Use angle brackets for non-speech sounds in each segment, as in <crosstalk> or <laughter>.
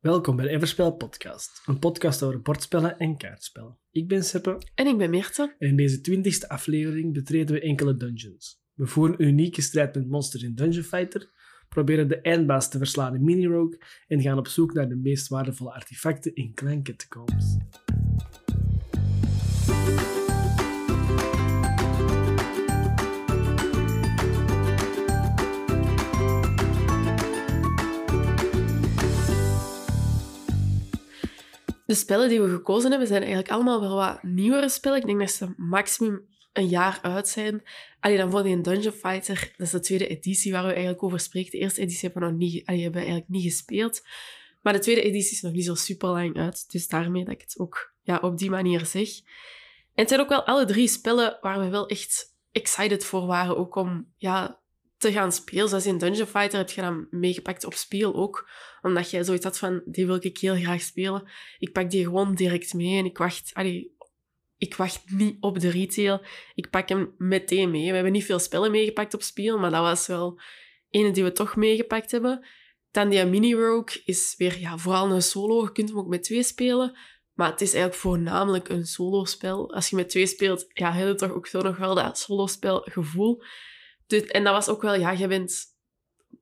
Welkom bij de Everspel Podcast, een podcast over bordspellen en kaartspellen. Ik ben Seppe En ik ben Meerte. en in deze twintigste aflevering betreden we enkele dungeons. We voeren een unieke strijd met monsters in Dungeon Fighter, proberen de eindbaas te verslaan in Mini Rogue en gaan op zoek naar de meest waardevolle artefacten in Clan Catacombs. De spellen die we gekozen hebben zijn eigenlijk allemaal wel wat nieuwere spellen. Ik denk dat ze maximum een jaar uit zijn. Allee, dan voor die Dungeon Fighter, dat is de tweede editie waar we eigenlijk over spreken. De eerste editie hebben we nog niet, allee, hebben we eigenlijk niet gespeeld. Maar de tweede editie is nog niet zo super lang uit. Dus daarmee dat ik het ook ja, op die manier zeg. En het zijn ook wel alle drie spellen waar we wel echt excited voor waren. Ook om ja, te gaan spelen. Zoals in Dungeon Fighter heb je dan meegepakt op speel ook. Omdat jij zoiets had van, die wil ik heel graag spelen. Ik pak die gewoon direct mee en ik wacht... Allee, ik wacht niet op de retail. Ik pak hem meteen mee. We hebben niet veel spellen meegepakt op speel, maar dat was wel ene die we toch meegepakt hebben. Dan die Mini Rogue is weer ja, vooral een solo. Je kunt hem ook met twee spelen. Maar het is eigenlijk voornamelijk een solo-spel. Als je met twee speelt, ja, heb je toch ook zo nog wel dat solo-spel gevoel. Dus, en dat was ook wel, ja, je bent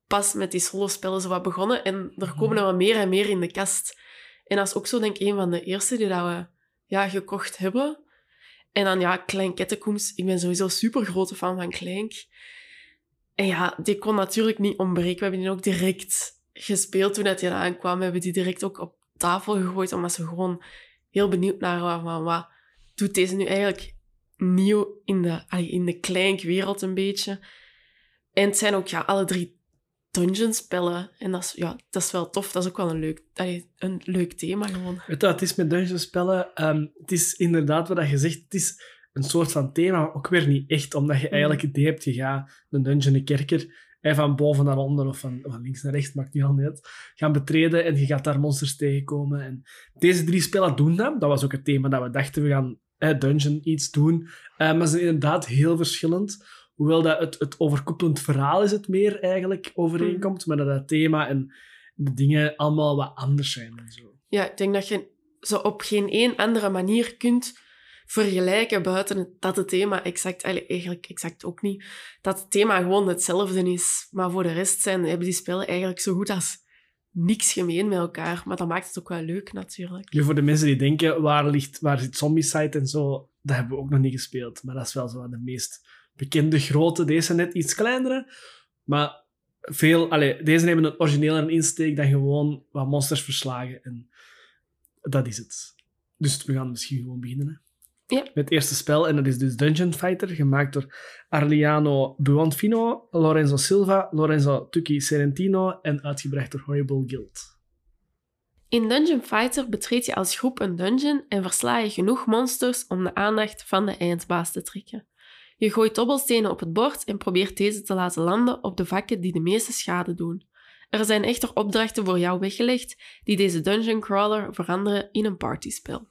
pas met die solospellen zo wat begonnen en er komen er wat meer en meer in de kast. En dat is ook zo, denk ik, een van de eerste die dat we ja, gekocht hebben. En dan, ja, Klein Kettenkoens. Ik ben sowieso super grote fan van Kleink. En ja, die kon natuurlijk niet ontbreken. We hebben die ook direct gespeeld toen dat die aankwam. We hebben die direct ook op tafel gegooid, omdat ze gewoon heel benieuwd naar waren van wat doet deze nu eigenlijk nieuw in de, in de Kleink-wereld een beetje. En het zijn ook ja, alle drie dungeon-spellen. En dat is, ja, dat is wel tof. Dat is ook wel een leuk, allee, een leuk thema gewoon. Weet je wat het is met dungeon spellen? Ehm, het is inderdaad wat je zegt, het is een soort van thema, maar ook weer niet echt, omdat je eigenlijk het idee hebt, je gaat een dungeon, een kerker, en van boven naar onder of van, van links naar rechts, maakt niet al uit, gaan betreden en je gaat daar monsters tegenkomen. En deze drie spellen doen dat. Dat was ook het thema dat we dachten, we gaan eh, dungeon iets doen. Eh, maar ze zijn inderdaad heel verschillend. Hoewel dat het, het overkoepelend verhaal is het meer eigenlijk overeenkomt, maar dat het thema en de dingen allemaal wat anders zijn en zo. Ja, ik denk dat je ze op geen één andere manier kunt vergelijken buiten het, dat het thema exact, eigenlijk exact ook niet, dat het thema gewoon hetzelfde is. Maar voor de rest zijn, hebben die spellen eigenlijk zo goed als niks gemeen met elkaar. Maar dat maakt het ook wel leuk, natuurlijk. Voor de mensen die denken, waar, ligt, waar zit Zombicide en zo, dat hebben we ook nog niet gespeeld. Maar dat is wel zo de meest bekende grote. Deze net iets kleinere. Maar veel, allee, deze hebben een originele insteek dan gewoon wat monsters verslagen. En dat is het. Dus we gaan misschien gewoon beginnen. Ja. Met het eerste spel, en dat is dus Dungeon Fighter, gemaakt door Arliano Buonfino, Lorenzo Silva, Lorenzo Tucci Serentino en uitgebracht door Horrible Guild. In Dungeon Fighter betreed je als groep een dungeon en versla je genoeg monsters om de aandacht van de eindbaas te trekken. Je gooit dobbelstenen op het bord en probeert deze te laten landen op de vakken die de meeste schade doen. Er zijn echter opdrachten voor jou weggelegd die deze dungeon crawler veranderen in een partyspel.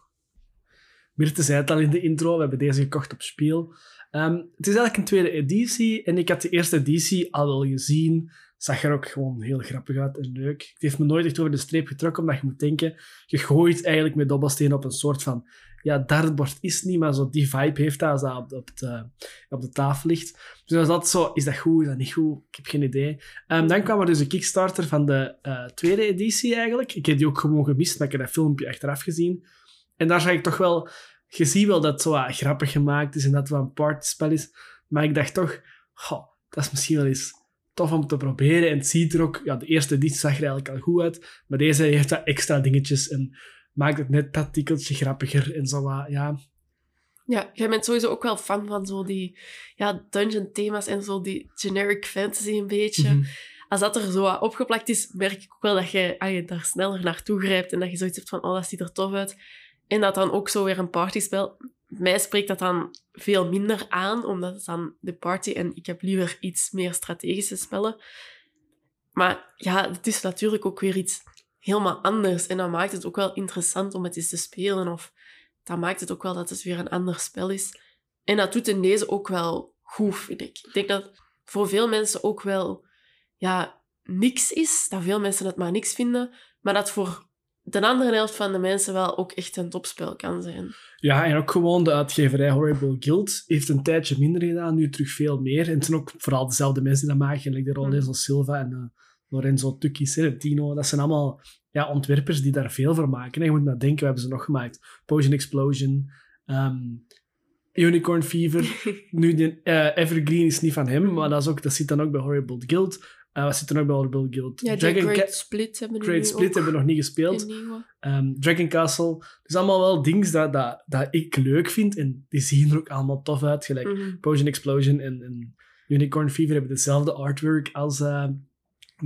Mirte zei het al in de intro, we hebben deze gekocht op Spiel. Ehm, het is eigenlijk een tweede editie en ik had de eerste editie al wel gezien. Zag er ook gewoon heel grappig uit en leuk. Het heeft me nooit echt over de streep getrokken, omdat je moet denken, je gooit eigenlijk met dobbelstenen op een soort van, ja, dartbord is niet, maar zo die vibe heeft dat als dat op, de, op de tafel ligt. Dus dat zo, is dat goed, is dat niet goed? Ik heb geen idee. Um, dan kwam er dus een Kickstarter van de uh, tweede editie eigenlijk. Ik heb die ook gewoon gemist, maar ik heb dat filmpje achteraf gezien. En daar zag ik toch wel... Je ziet wel dat het zo wat grappig gemaakt is en dat het wel een partyspel is. Maar ik dacht toch, goh, dat is misschien wel eens tof om te proberen. En het ziet er ook... Ja, de eerste editie zag er eigenlijk al goed uit. Maar deze heeft wat extra dingetjes en maakt het net dat tikkeltje grappiger en zo wat, ja... Ja, jij bent sowieso ook wel fan van zo die ja, dungeon thema's en zo die generic fantasy een beetje. Mhm. Als dat er zo wat opgeplakt is, merk ik ook wel dat je, ah, je daar sneller naartoe grijpt en dat je zoiets hebt van, oh, dat ziet er tof uit. En dat dan ook zo weer een partyspel. Mij spreekt dat dan veel minder aan, omdat het dan de party en ik heb liever iets meer strategische spellen. Maar ja, het is natuurlijk ook weer iets helemaal anders. En dat maakt het ook wel interessant om het eens te spelen. Of dat maakt het ook wel dat het weer een ander spel is. En dat doet in deze ook wel goed, vind ik. Ik denk dat voor veel mensen ook wel ja, niks is. Dat veel mensen het maar niks vinden. Maar dat voor de andere helft van de mensen wel ook echt een topspel kan zijn. Ja, en ook gewoon de uitgeverij Horrible Guild heeft een tijdje minder gedaan, nu terug veel meer. En het zijn ook vooral dezelfde mensen die dat maken, like de Lorenzo Silva en uh, Lorenzo Tucci Serentino. Dat zijn allemaal ja, ontwerpers die daar veel voor maken. En je moet maar denken, we hebben ze nog gemaakt. Potion Explosion, ehm, Unicorn Fever. <laughs> nu, de, uh, Evergreen is niet van hem, maar dat, is ook, dat zit dan ook bij Horrible Guild. Uh, wat zit er nog bij Horrible Guild? Ja, Dragon Great Split hebben we Great Split hebben we nog niet gespeeld. Um, Dragon Castle. Dus allemaal wel dingen dat, dat, dat ik leuk vind. En die zien er ook allemaal tof uit. Gelijk Mhm. Potion Explosion en, en Unicorn Fever hebben dezelfde artwork als uh,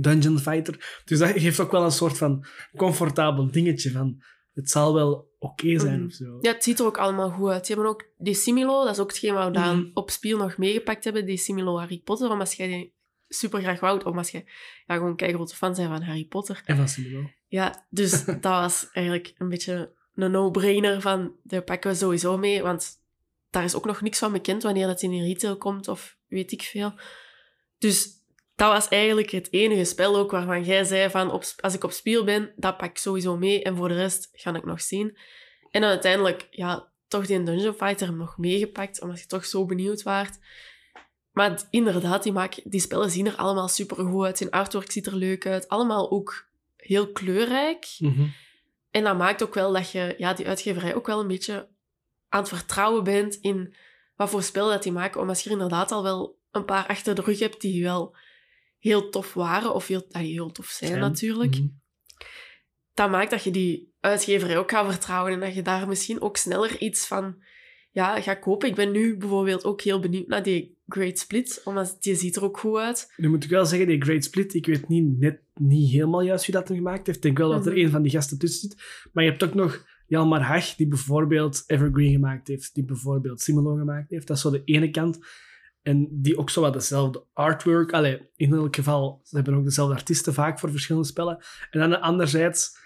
Dungeon Fighter. Dus dat geeft ook wel een soort van comfortabel dingetje van... Het zal wel oké zijn Mhm. of zo. Ja, het ziet er ook allemaal goed uit. Die hebben ook die Similo, dat is ook hetgeen wat we dan Mhm. op Spiel nog meegepakt hebben, die Similo Harry Potter. Om als jij super graag wou, als je ja, gewoon een grote fan bent van Harry Potter. En van Similo. Ja, dus <laughs> dat was eigenlijk een beetje een no-brainer van, daar pakken we sowieso mee, want daar is ook nog niks van bekend wanneer dat in de retail komt, of weet ik veel. Dus dat was eigenlijk het enige spel ook waarvan jij zei van, op, als ik op Spiel ben, dat pak ik sowieso mee, en voor de rest ga ik nog zien. En dan uiteindelijk, ja, toch die Dungeon Fighter nog meegepakt, omdat je toch zo benieuwd waart. Maar inderdaad, die, maak, die spellen zien er allemaal super goed uit. Zijn artwork ziet er leuk uit. Allemaal ook heel kleurrijk. Mhm. En dat maakt ook wel dat je ja, die uitgeverij ook wel een beetje aan het vertrouwen bent in wat voor spel dat die maken. Omdat je er inderdaad al wel een paar achter de rug hebt die wel heel tof waren. Of heel, ah, heel tof zijn, Zijn. natuurlijk. Mhm. Dat maakt dat je die uitgeverij ook gaat vertrouwen. En dat je daar misschien ook sneller iets van ja, gaat kopen. Ik ben nu bijvoorbeeld ook heel benieuwd naar die Great Split. Omdat die ziet er ook goed uit. Nu moet ik wel zeggen, die Great Split, ik weet niet, net niet helemaal juist wie dat hem gemaakt heeft. Ik denk wel dat er Mhm. een van die gasten tussen zit. Maar je hebt ook nog Jalmar Hag, die bijvoorbeeld Evergreen gemaakt heeft, die bijvoorbeeld Simolo gemaakt heeft. Dat is zo de ene kant. En die ook zo wat dezelfde artwork. Allee, in elk geval, ze hebben ook dezelfde artiesten vaak voor verschillende spellen. En dan anderzijds,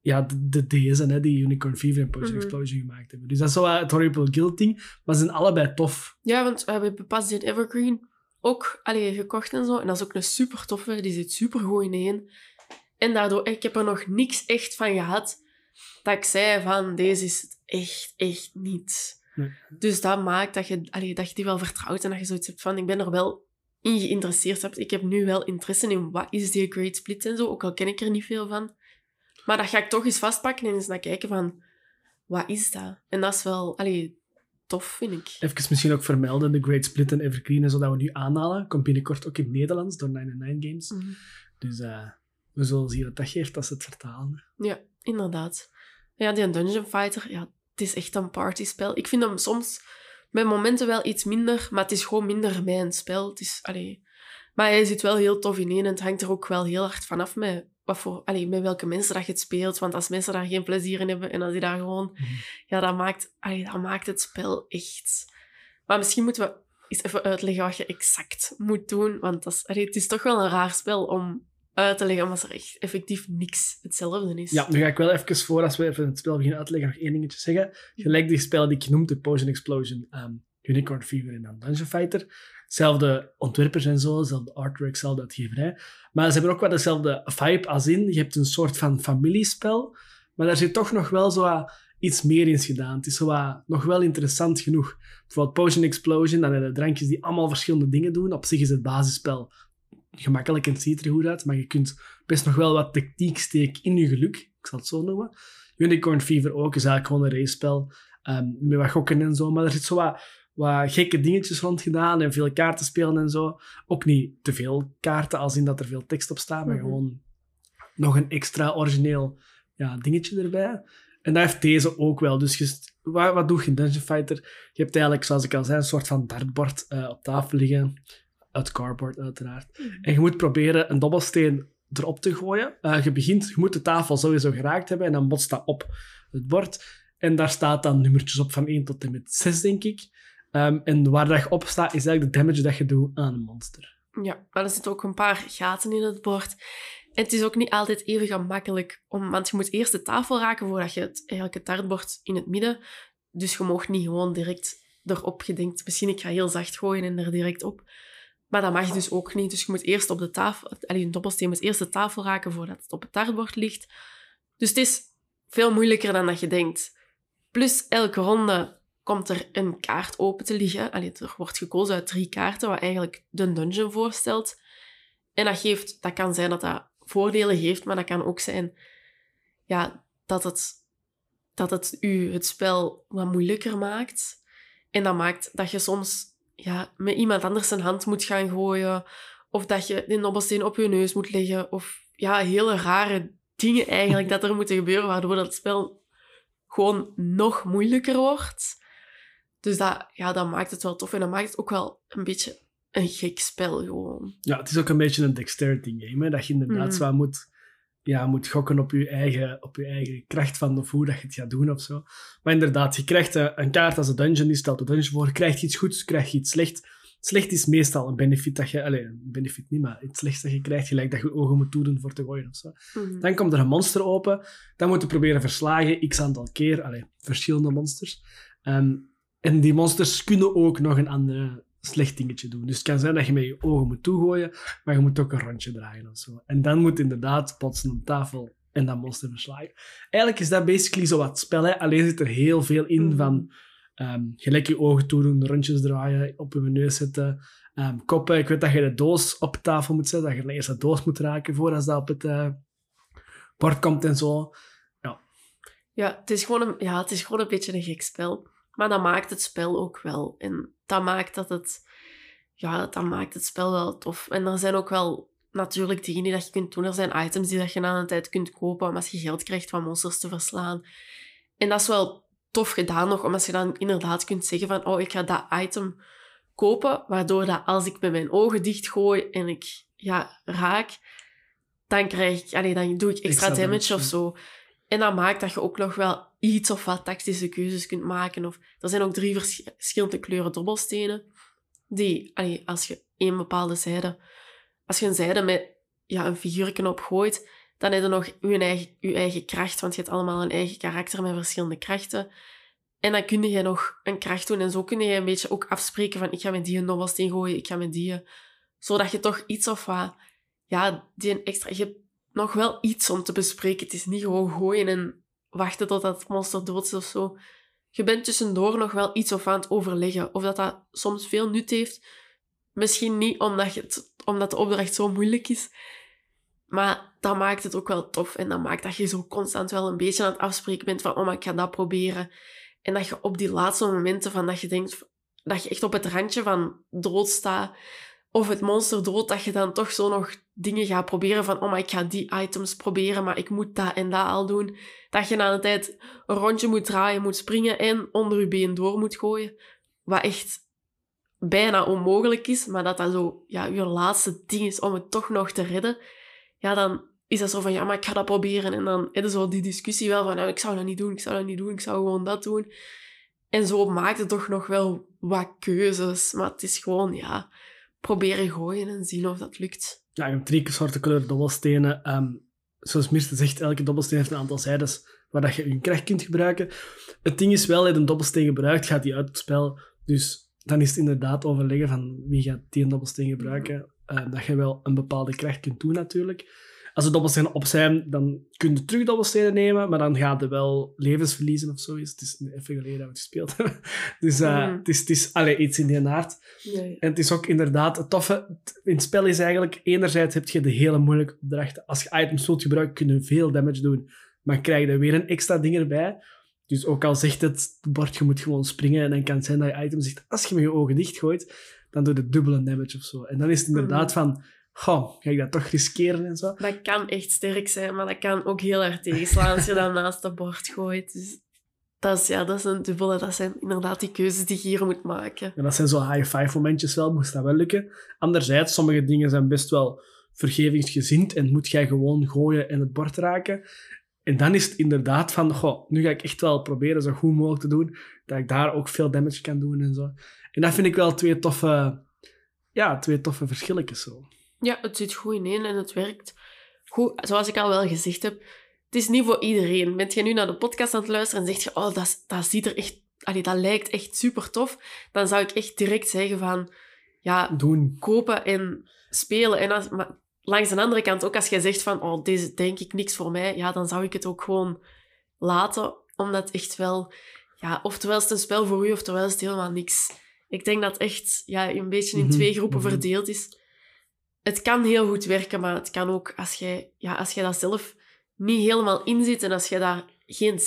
ja, de, de deze, hè, die Unicorn Fever en Potion Mhm. Explosion gemaakt hebben. Dus dat is zo wat het Horrible Guild ding. Maar ze zijn allebei tof. Ja, want we hebben pas die Evergreen ook allee, gekocht en zo. En dat is ook een super toffe. Die zit super goed in één. En daardoor, ik heb er nog niks echt van gehad dat ik zei van, deze is het echt, echt niet. Nee. Dus dat maakt dat je, allee, dat je die wel vertrouwt en dat je zoiets hebt van, ik ben er wel in geïnteresseerd. hebt. Ik heb nu wel interesse in wat is die Great Split en zo, ook al ken ik er niet veel van. Maar dat ga ik toch eens vastpakken en eens naar kijken van, wat is dat? En dat is wel, allee, tof, vind ik. Even misschien ook vermelden, de Great Split en Evergreen, en zo dat we nu aanhalen, komt binnenkort ook in het Nederlands door 99 Games. Mhm. Dus eh, we zullen zien wat dat geeft als ze het vertalen. Ja, inderdaad. Ja, die Dungeon Fighter, ja, het is echt een partyspel. Ik vind hem soms met momenten wel iets minder, maar het is gewoon minder mijn spel. Het is, allee, maar hij zit wel heel tof in één en het hangt er ook wel heel hard vanaf met, wat voor, allee, met welke mensen dat je het speelt. Want als mensen daar geen plezier in hebben en als die daar gewoon... Mhm. Ja, dat maakt, allee, dat maakt het spel echt... Maar misschien moeten we eens even uitleggen wat je exact moet doen. Want dat is, allee, het is toch wel een raar spel om uit te leggen, omdat er echt effectief niks hetzelfde is. Ja, nu ga ik wel even voor, als we even het spel beginnen uitleggen, nog één dingetje zeggen. Gelijk die spellen die ik noemde, Potion Explosion, ehm, Unicorn Fever en dan Dungeon Fighter. Zelfde ontwerpers en zo, zelfde artwork, zelfde uitgeverij. Maar ze hebben ook wel dezelfde vibe als in. Je hebt een soort van familiespel, maar daar zit toch nog wel zo iets meer in gedaan. Het is zo nog wel interessant genoeg. Bijvoorbeeld Potion Explosion, dan heb je drankjes die allemaal verschillende dingen doen. Op zich is het basisspel gemakkelijk en ziet er goed uit, maar je kunt best nog wel wat tactiek steken in je geluk. Ik zal het zo noemen. Unicorn Fever ook is eigenlijk gewoon een racepel. ehm met wat gokken en zo. Maar er zit zo wat, wat gekke dingetjes rond gedaan en veel kaarten spelen en zo. Ook niet te veel kaarten, als in dat er veel tekst op staat, maar Mhm. gewoon nog een extra origineel ja, dingetje erbij. En dat heeft deze ook wel. Dus je, wat, wat doe je in Dungeon Fighter? Je hebt eigenlijk, zoals ik al zei, een soort van dartbord eh, op tafel liggen. Uit cardboard, uiteraard. En je moet proberen een dobbelsteen erop te gooien. Eh, je begint, je moet de tafel sowieso geraakt hebben en dan botst dat op het bord. En daar staat dan nummertjes op van 1 tot en met 6, denk ik. Ehm, en waar dat je op staat, is eigenlijk de damage dat je doet aan een monster. Ja, maar er zitten ook een paar gaten in het bord. En het is ook niet altijd even gemakkelijk, om, want je moet eerst de tafel raken voordat je het, eigenlijk het in het midden. Dus je mag niet gewoon direct erop gedenkt. Misschien ik ga heel zacht gooien en er direct op. Maar dat mag dus ook niet. Dus je moet eerst op de tafel, alleen een dobbelsteen moet eerst de tafel raken voordat het op het dartbord ligt. Dus het is veel moeilijker dan dat je denkt. Plus, elke ronde komt er een kaart open te liggen. Allee, er wordt gekozen uit drie kaarten, wat eigenlijk de dungeon voorstelt. En dat, geeft, dat kan zijn dat dat voordelen geeft, maar dat kan ook zijn ja, dat, het, dat het u het spel wat moeilijker maakt. En dat maakt dat je soms ja, met iemand anders zijn hand moet gaan gooien. Of dat je de nobbelsteen op je neus moet leggen. Of ja, hele rare dingen eigenlijk <laughs> dat er moeten gebeuren, waardoor dat spel gewoon nog moeilijker wordt. Dus dat, ja, dat maakt het wel tof. En dat maakt het ook wel een beetje een gek spel gewoon. Ja, het is ook een beetje een dexterity game. Hè? Dat je inderdaad zwaar moet, ja, moet gokken op je, eigen, op je eigen kracht van of hoe dat je het gaat doen of zo. Maar inderdaad, je krijgt eh, een kaart als de dungeon is, stelt de dungeon voor. Krijg je iets goeds, krijg je iets slecht. Slecht is meestal een benefit dat je... Allez, een benefit niet, maar iets slechts dat je krijgt, gelijk dat je ogen moet toedoen voor te gooien of zo. Mhm. Dan komt er een monster open. Dan moet je proberen verslagen, x aantal keer. Allee, verschillende monsters. Ehm, en die monsters kunnen ook nog een ander slecht dingetje doen. Dus het kan zijn dat je met je ogen moet toegooien, maar je moet ook een rondje draaien of zo. En dan moet inderdaad botsen op tafel en dat monster verslagen. Eigenlijk is dat basically zo wat spel. Hè? Alleen zit er heel veel in Mhm. van ehm, gelijk je ogen toedoen, rondjes draaien, op je neus zetten, ehm, koppen. Ik weet dat je de doos op tafel moet zetten, dat je eerst de doos moet raken voordat dat op het eh, bord komt en zo. Ja, het is, gewoon een, ja, het is gewoon een beetje een gek spel. Maar dat maakt het spel ook wel. En dat maakt dat het... Ja, dat maakt het spel wel tof. En er zijn ook wel natuurlijk dingen die dat je kunt doen. Er zijn items die dat je na een tijd kunt kopen om als je geld krijgt van monsters te verslaan. En dat is wel tof gedaan nog, omdat je dan inderdaad kunt zeggen van oh, ik ga dat item kopen, waardoor dat als ik met mijn ogen dicht gooi en ik ja, raak, dan, krijg ik, allee, dan doe ik extra, Extra damage, damage, of zo. En dat maakt dat je ook nog wel iets of wat tactische keuzes kunt maken. Of, er zijn ook drie vers- verschillende kleuren dobbelstenen. Die, als je één bepaalde zijde... Als je een zijde met ja, een figuurtje op gooit, dan heb je nog je eigen, je eigen kracht. Want je hebt allemaal een eigen karakter met verschillende krachten. En dan kun je nog een kracht doen. En zo kun je een beetje ook afspreken van ik ga met die een dobbelsteen gooien, ik ga met die... Zodat je toch iets of wat... Ja, die een extra... Je nog wel iets om te bespreken. Het is niet gewoon gooien en wachten tot dat monster dood is of zo. Je bent tussendoor nog wel iets of aan het overleggen. Of dat dat soms veel nut heeft. Misschien niet omdat, het, omdat de opdracht zo moeilijk is. Maar dat maakt het ook wel tof. En dat maakt dat je zo constant wel een beetje aan het afspreken bent van oh, ik ga dat proberen. En dat je op die laatste momenten van dat je denkt... Dat je echt op het randje van dood staat. Of het monster dood, dat je dan toch zo nog dingen gaat proberen van oh, maar ik ga die items proberen, maar ik moet dat en dat al doen. Dat je na een tijd een rondje moet draaien, moet springen en onder je been door moet gooien. Wat echt bijna onmogelijk is, maar dat dat zo ja, je laatste ding is om het toch nog te redden. Ja, dan is dat zo van, ja, maar ik ga dat proberen. En dan je zo die discussie wel van, nou, ik zou dat niet doen, ik zou dat niet doen, ik zou gewoon dat doen. En zo maakt het toch nog wel wat keuzes. Maar het is gewoon, ja, proberen gooien en zien of dat lukt. Ja, je hebt drie soorten kleur dobbelstenen. Ehm, zoals Mirte zegt, elke dobbelsteen heeft een aantal zijdes waar dat je je kracht kunt gebruiken. Het ding is wel, als je een dobbelsteen gebruikt, gaat die uit het spel. Dus dan is het inderdaad overleggen van wie gaat die een dobbelsteen gebruiken. Eh, dat je wel een bepaalde kracht kunt doen natuurlijk. Als de dobbelstenen op zijn, dan kun je terug dobbelstenen nemen, maar dan gaat je wel levens verliezen of zo. Is. Het is even geleden dat we het gespeeld hebben. <laughs> Dus eh, Mhm. het is, het is allee, iets in die aard. En het is ook inderdaad het toffe in het spel is eigenlijk, enerzijds heb je de hele moeilijke opdrachten. Als je items wilt gebruiken, kun je veel damage doen, maar krijg je er weer een extra ding erbij. Dus ook al zegt het bord, je moet gewoon springen, en dan kan het zijn dat je item zegt, als je met je ogen dicht gooit, dan doe je dubbele damage of zo. En dan is het inderdaad van, goh, ga ik dat toch riskeren en zo? Dat kan echt sterk zijn, maar dat kan ook heel erg tegenslaan als je dat <laughs> naast het bord gooit. Dus dat is, ja, dat is een dubbele. Dat zijn inderdaad die keuzes die je hier moet maken. En dat zijn zo high-five momentjes wel, moest dat wel lukken. Anderzijds, sommige dingen zijn best wel vergevingsgezind en moet jij gewoon gooien en het bord raken. En dan is het inderdaad van, goh, nu ga ik echt wel proberen zo goed mogelijk te doen, dat ik daar ook veel damage kan doen en zo. En dat vind ik wel twee toffe, ja, twee toffe verschilletjes zo. Ja, het zit goed ineen en het werkt goed. Zoals ik al wel gezegd heb, het is niet voor iedereen. Bent je nu naar de podcast aan het luisteren en zeg je, oh, dat, dat ziet er echt... Allee, dat lijkt echt super tof. Dan zou ik echt direct zeggen van, ja, Doen. kopen en spelen. En als, maar langs de andere kant ook, als jij zegt van, oh, deze denk ik niks voor mij, ja, dan zou ik het ook gewoon laten, omdat echt wel, ja, oftewel is het een spel voor u, oftewel is het helemaal niks. Ik denk dat echt ja, een beetje in Mhm, twee groepen mhm. verdeeld is. Het kan heel goed werken, maar het kan ook, als jij, ja, als jij dat zelf niet helemaal inzit en als jij daar geen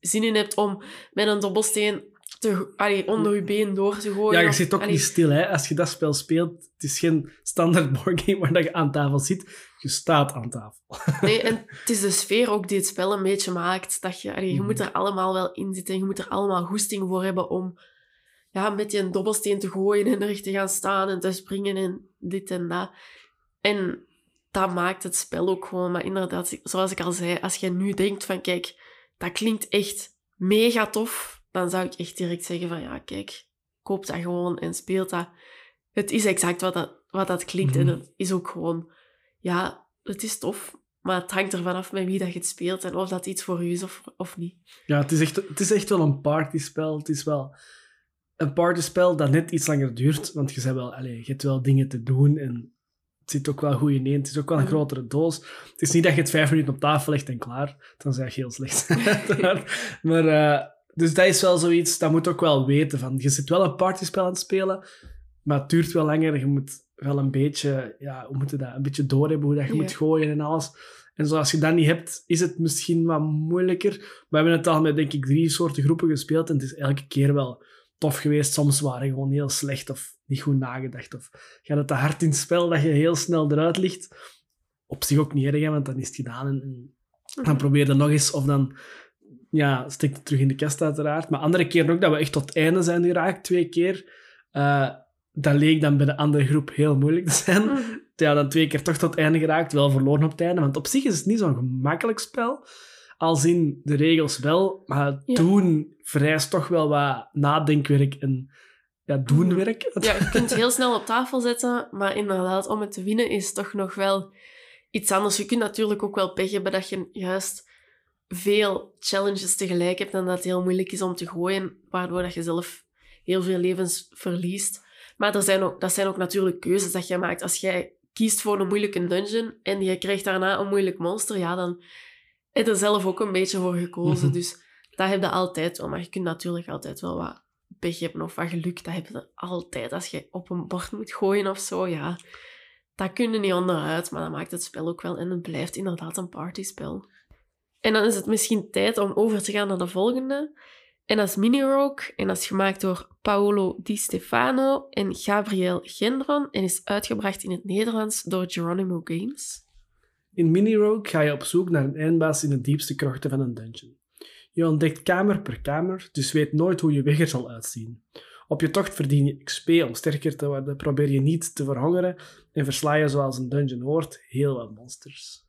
zin in hebt om met een dobbelsteen te, allee, onder je been door te gooien. Ja, je zit ook allee, niet stil, hè. Als je dat spel speelt, het is geen standaard <laughs> boardgame waar dat je aan tafel zit. Je staat aan tafel. <laughs> Nee, en het is de sfeer ook die het spel een beetje maakt. Dat je, allee, je Mhm. moet er allemaal wel in zitten. en Je moet er allemaal goesting voor hebben om ja, met je een dobbelsteen te gooien en er te gaan staan en te springen en dit en dat. En dat maakt het spel ook gewoon. Maar inderdaad, zoals ik al zei, als je nu denkt van kijk, dat klinkt echt mega tof, dan zou ik echt direct zeggen van ja, kijk, koop dat gewoon en speel dat. Het is exact wat dat, wat dat klinkt en Mhm. het is ook gewoon, ja, het is tof. Maar het hangt ervan af met wie dat je het speelt en of dat iets voor u is of, of niet. Ja, het is, echt, het is echt wel een partyspel. Het is wel een partyspel dat net iets langer duurt. Want je, wel, allez, je hebt wel dingen te doen en het zit ook wel goed in één. Het is ook wel een Mhm. grotere doos. Het is niet dat je het vijf minuten op tafel legt en klaar. Dan zeg je heel slecht. <laughs> maar, eh, dus dat is wel zoiets, dat moet ook wel weten. Van, je zit wel een partyspel aan het spelen, maar het duurt wel langer. Je moet wel een beetje, ja, hoe moet je dat, een beetje doorhebben hoe dat je moet gooien en alles. En zoals je dat niet hebt, is het misschien wat moeilijker. We hebben het al met, denk ik, drie soorten groepen gespeeld en het is elke keer wel tof geweest. Soms waren gewoon heel slecht of niet goed nagedacht. Of gaat het te hard in het spel dat je heel snel eruit ligt. Op zich ook niet erg, want dan is het gedaan. En, dan probeer je nog eens, of dan ja, steekt het terug in de kast uiteraard. Maar andere keren ook dat we echt tot het einde zijn geraakt, twee keer. Eh, dat leek dan bij de andere groep heel moeilijk te zijn. Mhm. Ja, dan twee keer toch tot het einde geraakt, wel verloren op het einde. Want op zich is het niet zo'n gemakkelijk spel. Als in de regels wel, maar Ja. doen vereist toch wel wat nadenkwerk en ja, doenwerk. Ja, je kunt het heel snel op tafel zetten, maar inderdaad, om het te winnen is toch nog wel iets anders. Je kunt natuurlijk ook wel pech hebben dat je juist veel challenges tegelijk hebt en dat het heel moeilijk is om te gooien, waardoor dat je zelf heel veel levens verliest. Maar er zijn ook, dat zijn ook natuurlijk keuzes dat je maakt. Als jij kiest voor een moeilijke dungeon en je krijgt daarna een moeilijk monster, ja, dan heb er zelf ook een beetje voor gekozen. Mhm. Dus dat heb je altijd wel. Maar je kunt natuurlijk altijd wel wat pech hebben of wat geluk. Dat heb je altijd. Als je op een bord moet gooien of zo, ja. Dat kun je niet onderuit, maar dat maakt het spel ook wel. En het blijft inderdaad een partyspel. En dan is het misschien tijd om over te gaan naar de volgende. En dat is Mini Rogue. En dat is gemaakt door Paolo Di Stefano en Gabriel Gendron. En is uitgebracht in het Nederlands door Geronimo Games. In Mini Rogue ga je op zoek naar een eindbaas in de diepste krochten van een dungeon. Je ontdekt kamer per kamer, dus weet nooit hoe je weg er zal uitzien. Op je tocht verdien je XP om sterker te worden, probeer je niet te verhongeren en versla je zoals een dungeon hoort heel wat monsters.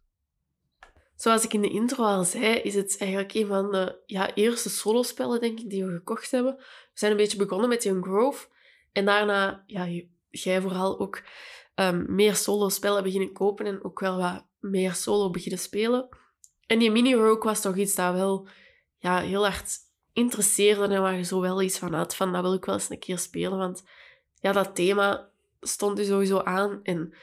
Zoals ik in de intro al zei, is het eigenlijk een van de ja, eerste solospellen, denk ik, die we gekocht hebben. We zijn een beetje begonnen met Young Grove. En daarna, ja, jij vooral ook ehm, meer solo-spellen beginnen kopen en ook wel wat meer solo beginnen spelen. En die mini-rogue was toch iets dat wel ja, heel hard interesseerde en waar je zo wel iets van had, van dat wil ik wel eens een keer spelen. Want ja, dat thema stond er sowieso aan. En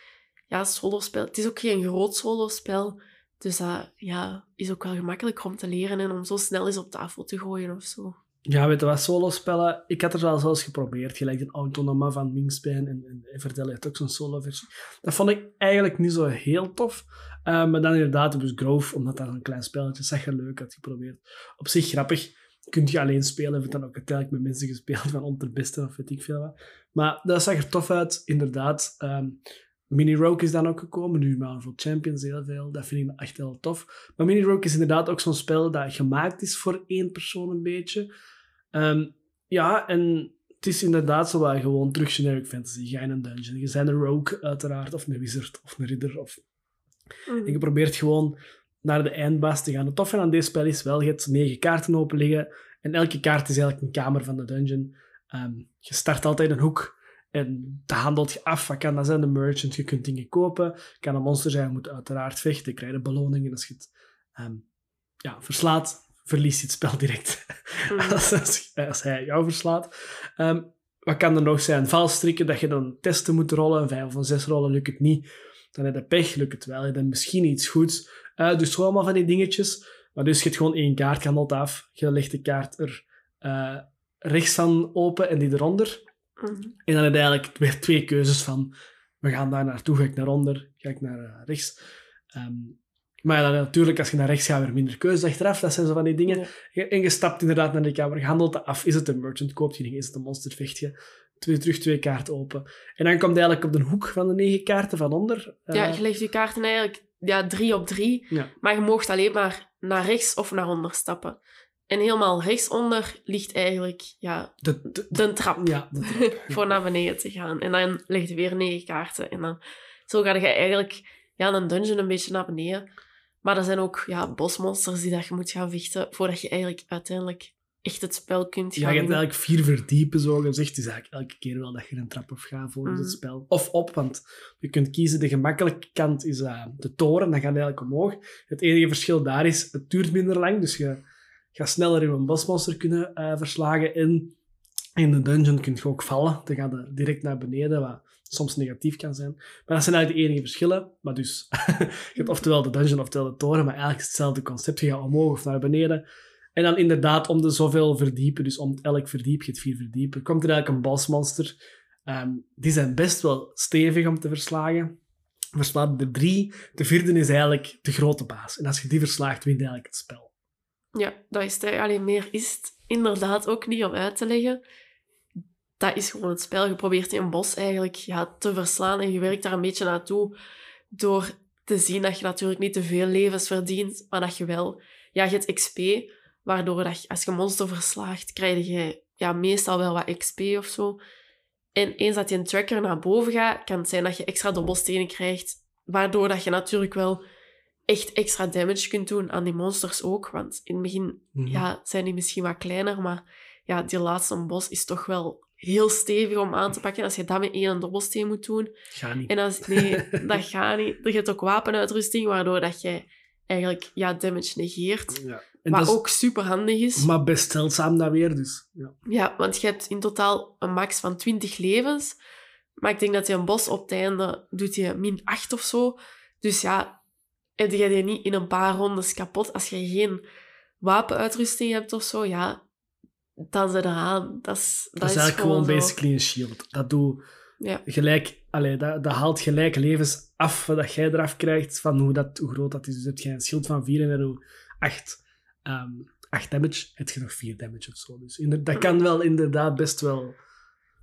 ja, solospel, het is ook geen groot solospel. Dus dat ja, is ook wel gemakkelijk om te leren en om zo snel eens op tafel te gooien of zo. Ja, weet je wat, solo-spellen, ik had er wel zelfs geprobeerd, gelijk een Autonoma van Wingspan en, en Everdell heeft ook zo'n solo-versie. Dat vond ik eigenlijk niet zo heel tof. Eh, maar dan inderdaad, dus Grove, omdat dat een klein spelletje zag er leuk uit geprobeerd. Op zich grappig, kun je alleen spelen, heb dan ook uiteindelijk met mensen gespeeld van om beste of weet ik veel wat. Maar dat zag er tof uit, inderdaad. Ehm, Mini Rogue is dan ook gekomen, nu Marvel Champions heel veel. Dat vind ik echt heel tof. Maar Mini Rogue is inderdaad ook zo'n spel dat gemaakt is voor één persoon een beetje. Ehm, ja, en het is inderdaad zo wat gewoon terug generic fantasy. Je gaat in een dungeon. Je bent een rogue uiteraard, of een wizard, of een ridder. Of... En je probeert gewoon naar de eindbaas te gaan. Het toffe aan deze spel is wel, je hebt negen kaarten open liggen. En elke kaart is eigenlijk een kamer van de dungeon. Ehm, je start altijd een hoek. En dat handelt je af. Wat kan dat zijn? De merchant. Je kunt dingen kopen. kan een monster zijn. Je moet uiteraard vechten. Je krijgt een beloning. En als je het ehm, ja, verslaat, verlies je het spel direct. Mhm. <laughs> als, als, als hij jou verslaat. Ehm, wat kan er nog zijn? Valstrikken, dat je dan testen moet rollen. Vijf of een zes rollen lukt het niet. Dan heb je pech, lukt het wel. Je hebt misschien iets goeds. Uh, dus gewoon allemaal van die dingetjes. Maar dus je hebt gewoon één kaart, gaat af. Je legt de kaart er uh, rechts van open en die eronder. Mhm. En dan heb je eigenlijk weer twee keuzes van... We gaan daar naartoe, ga ik naar onder, ga ik naar uh, rechts. Um, maar ja, dan, natuurlijk, als je naar rechts gaat, weer minder keuze achteraf. Dat zijn zo van die dingen. Ja. En je stapt inderdaad naar de kamer, je handelt af. Is het een merchant? Koopt je ding? Is het een monster? Vecht je? Twee, terug twee kaarten open. En dan komt hij eigenlijk op de hoek van de negen kaarten van onder. Ja, Uh, je legt je kaarten eigenlijk ja, drie op drie. Ja. Maar je moogt alleen maar naar rechts of naar onder stappen. En helemaal rechtsonder ligt eigenlijk ja, de, de, de trap ja, de trap. <laughs> voor naar beneden te gaan. En dan leg je weer negen kaarten. En dan zo ga je eigenlijk ja, een dungeon een beetje naar beneden. Maar er zijn ook ja, bosmonsters die dat je moet gaan vechten voordat je eigenlijk uiteindelijk echt het spel kunt gaan Ja, je hebt eigenlijk vier verdiepen, zo gezegd. Het is eigenlijk elke keer wel dat je een trap op gaat volgens Mhm. het spel. Of op, want je kunt kiezen. De gemakkelijke kant is eh, de toren, dan gaat eigenlijk omhoog. Het enige verschil daar is, het duurt minder lang, dus je gaat sneller een bosmonster kunnen eh, verslagen. En in de dungeon kun je ook vallen. Dan gaat je direct naar beneden, wat soms negatief kan zijn. Maar dat zijn eigenlijk de enige verschillen. Maar dus, <laughs> je hebt oftewel de dungeon, oftewel de toren, maar eigenlijk het hetzelfde concept. Je gaat omhoog of naar beneden. En dan inderdaad om de zoveel verdiepen, dus om elk verdiep, je hebt vier verdiepen, komt er eigenlijk een bosmonster. Ehm, die zijn best wel stevig om te verslagen. Verslaat er drie. De vierde is eigenlijk de grote baas. En als je die verslaagt, wint eigenlijk het spel. Ja, dat is het. Alleen meer is het inderdaad ook niet om uit te leggen. Dat is gewoon het spel. Je probeert in een bos eigenlijk ja, te verslaan en je werkt daar een beetje naartoe door te zien dat je natuurlijk niet te veel levens verdient, maar dat je wel... Ja, je hebt XP, waardoor dat je, als je een monster verslaagt, krijg je ja, meestal wel wat XP of zo. En eens dat je een tracker naar boven gaat, kan het zijn dat je extra dobbelstenen krijgt, waardoor dat je natuurlijk wel echt extra damage kunt doen aan die monsters ook. Want in het begin Mhm. ja, zijn die misschien wat kleiner, maar ja, die laatste bos is toch wel heel stevig om aan te pakken. Als je dat met één dobbelsteen moet doen. Ga niet. En als, nee, <laughs> dat gaat niet. Je hebt ook wapenuitrusting, waardoor dat je eigenlijk ja, damage negeert. Ja. En Wat ook super handig is. maar best zeldzaam dat weer, dus. Ja. Ja, want je hebt in totaal een max van 20 levens. Maar ik denk dat je een bos op het einde doet je min 8 of zo. Dus ja, heb je die niet in een paar rondes kapot. Als je geen wapenuitrusting hebt of zo, ja, dan zit eraan. Dat is, dat Dat is eigenlijk gewoon basically een shield. Dat doe Ja, gelijk, allee, dat, dat haalt gelijk levens af wat jij eraf krijgt van hoe, dat, hoe groot dat is. Dus heb jij een schild van 4 en hoe 8, ehm 8 damage, heb je nog 4 damage of zo. Dus dat kan wel inderdaad best wel.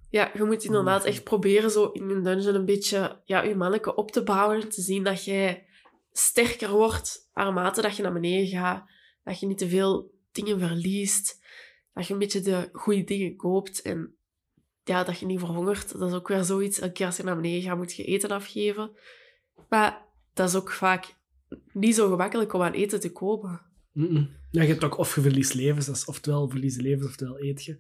ja, je moet inderdaad echt proberen zo in een dungeon een beetje ja, je manneke op te bouwen. Te zien dat jij sterker wordt naarmate dat je naar beneden gaat. Dat je niet te veel dingen verliest. Dat je een beetje de goede dingen koopt. En ja, dat je niet verhongert. Dat is ook weer zoiets. Elke keer als je naar beneden gaat, moet je eten afgeven. Maar dat is ook vaak niet zo gemakkelijk om aan eten te komen. Ja, je hebt ook of je verliest levens, is oftewel verliezen levens, oftewel eet je.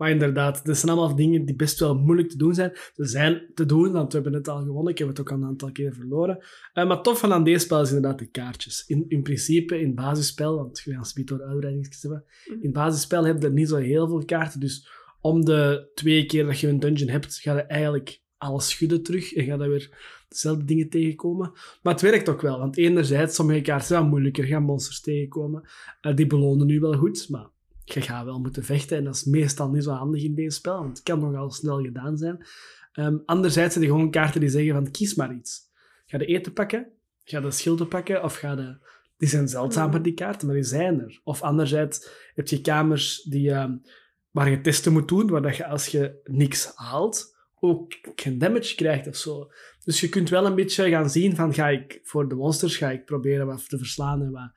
Maar inderdaad, dat zijn allemaal dingen die best wel moeilijk te doen zijn. Ze zijn te doen, want we hebben het al gewonnen. Ik heb het ook al een aantal keer verloren. Eh, maar tof van aan deze spel is inderdaad de kaartjes. In, in principe, in het basisspel, want we gaan speed door uitbreidingsjes hebben. Mhm. In het basisspel heb je niet zo heel veel kaarten. Dus om de twee keer dat je een dungeon hebt, ga je eigenlijk alles schudden terug. En ga je weer dezelfde dingen tegenkomen. Maar het werkt ook wel, want enerzijds, sommige kaarten zijn moeilijker, gaan monsters tegenkomen. Eh, die belonen nu wel goed, maar je gaat wel moeten vechten. En dat is meestal niet zo handig in deze spel, want het kan nogal snel gedaan zijn. Ehm, anderzijds zijn er gewoon kaarten die zeggen van kies maar iets. Ga je eten pakken? Ga de schilden pakken? Of ga de... Die zijn zeldzamer, die kaarten, maar die zijn er. Of anderzijds heb je kamers die, ehm, waar je testen moet doen, waar je als je niks haalt, ook geen damage krijgt of zo. Dus je kunt wel een beetje gaan zien van, ga ik voor de monsters, ga ik proberen wat te verslaan en wat,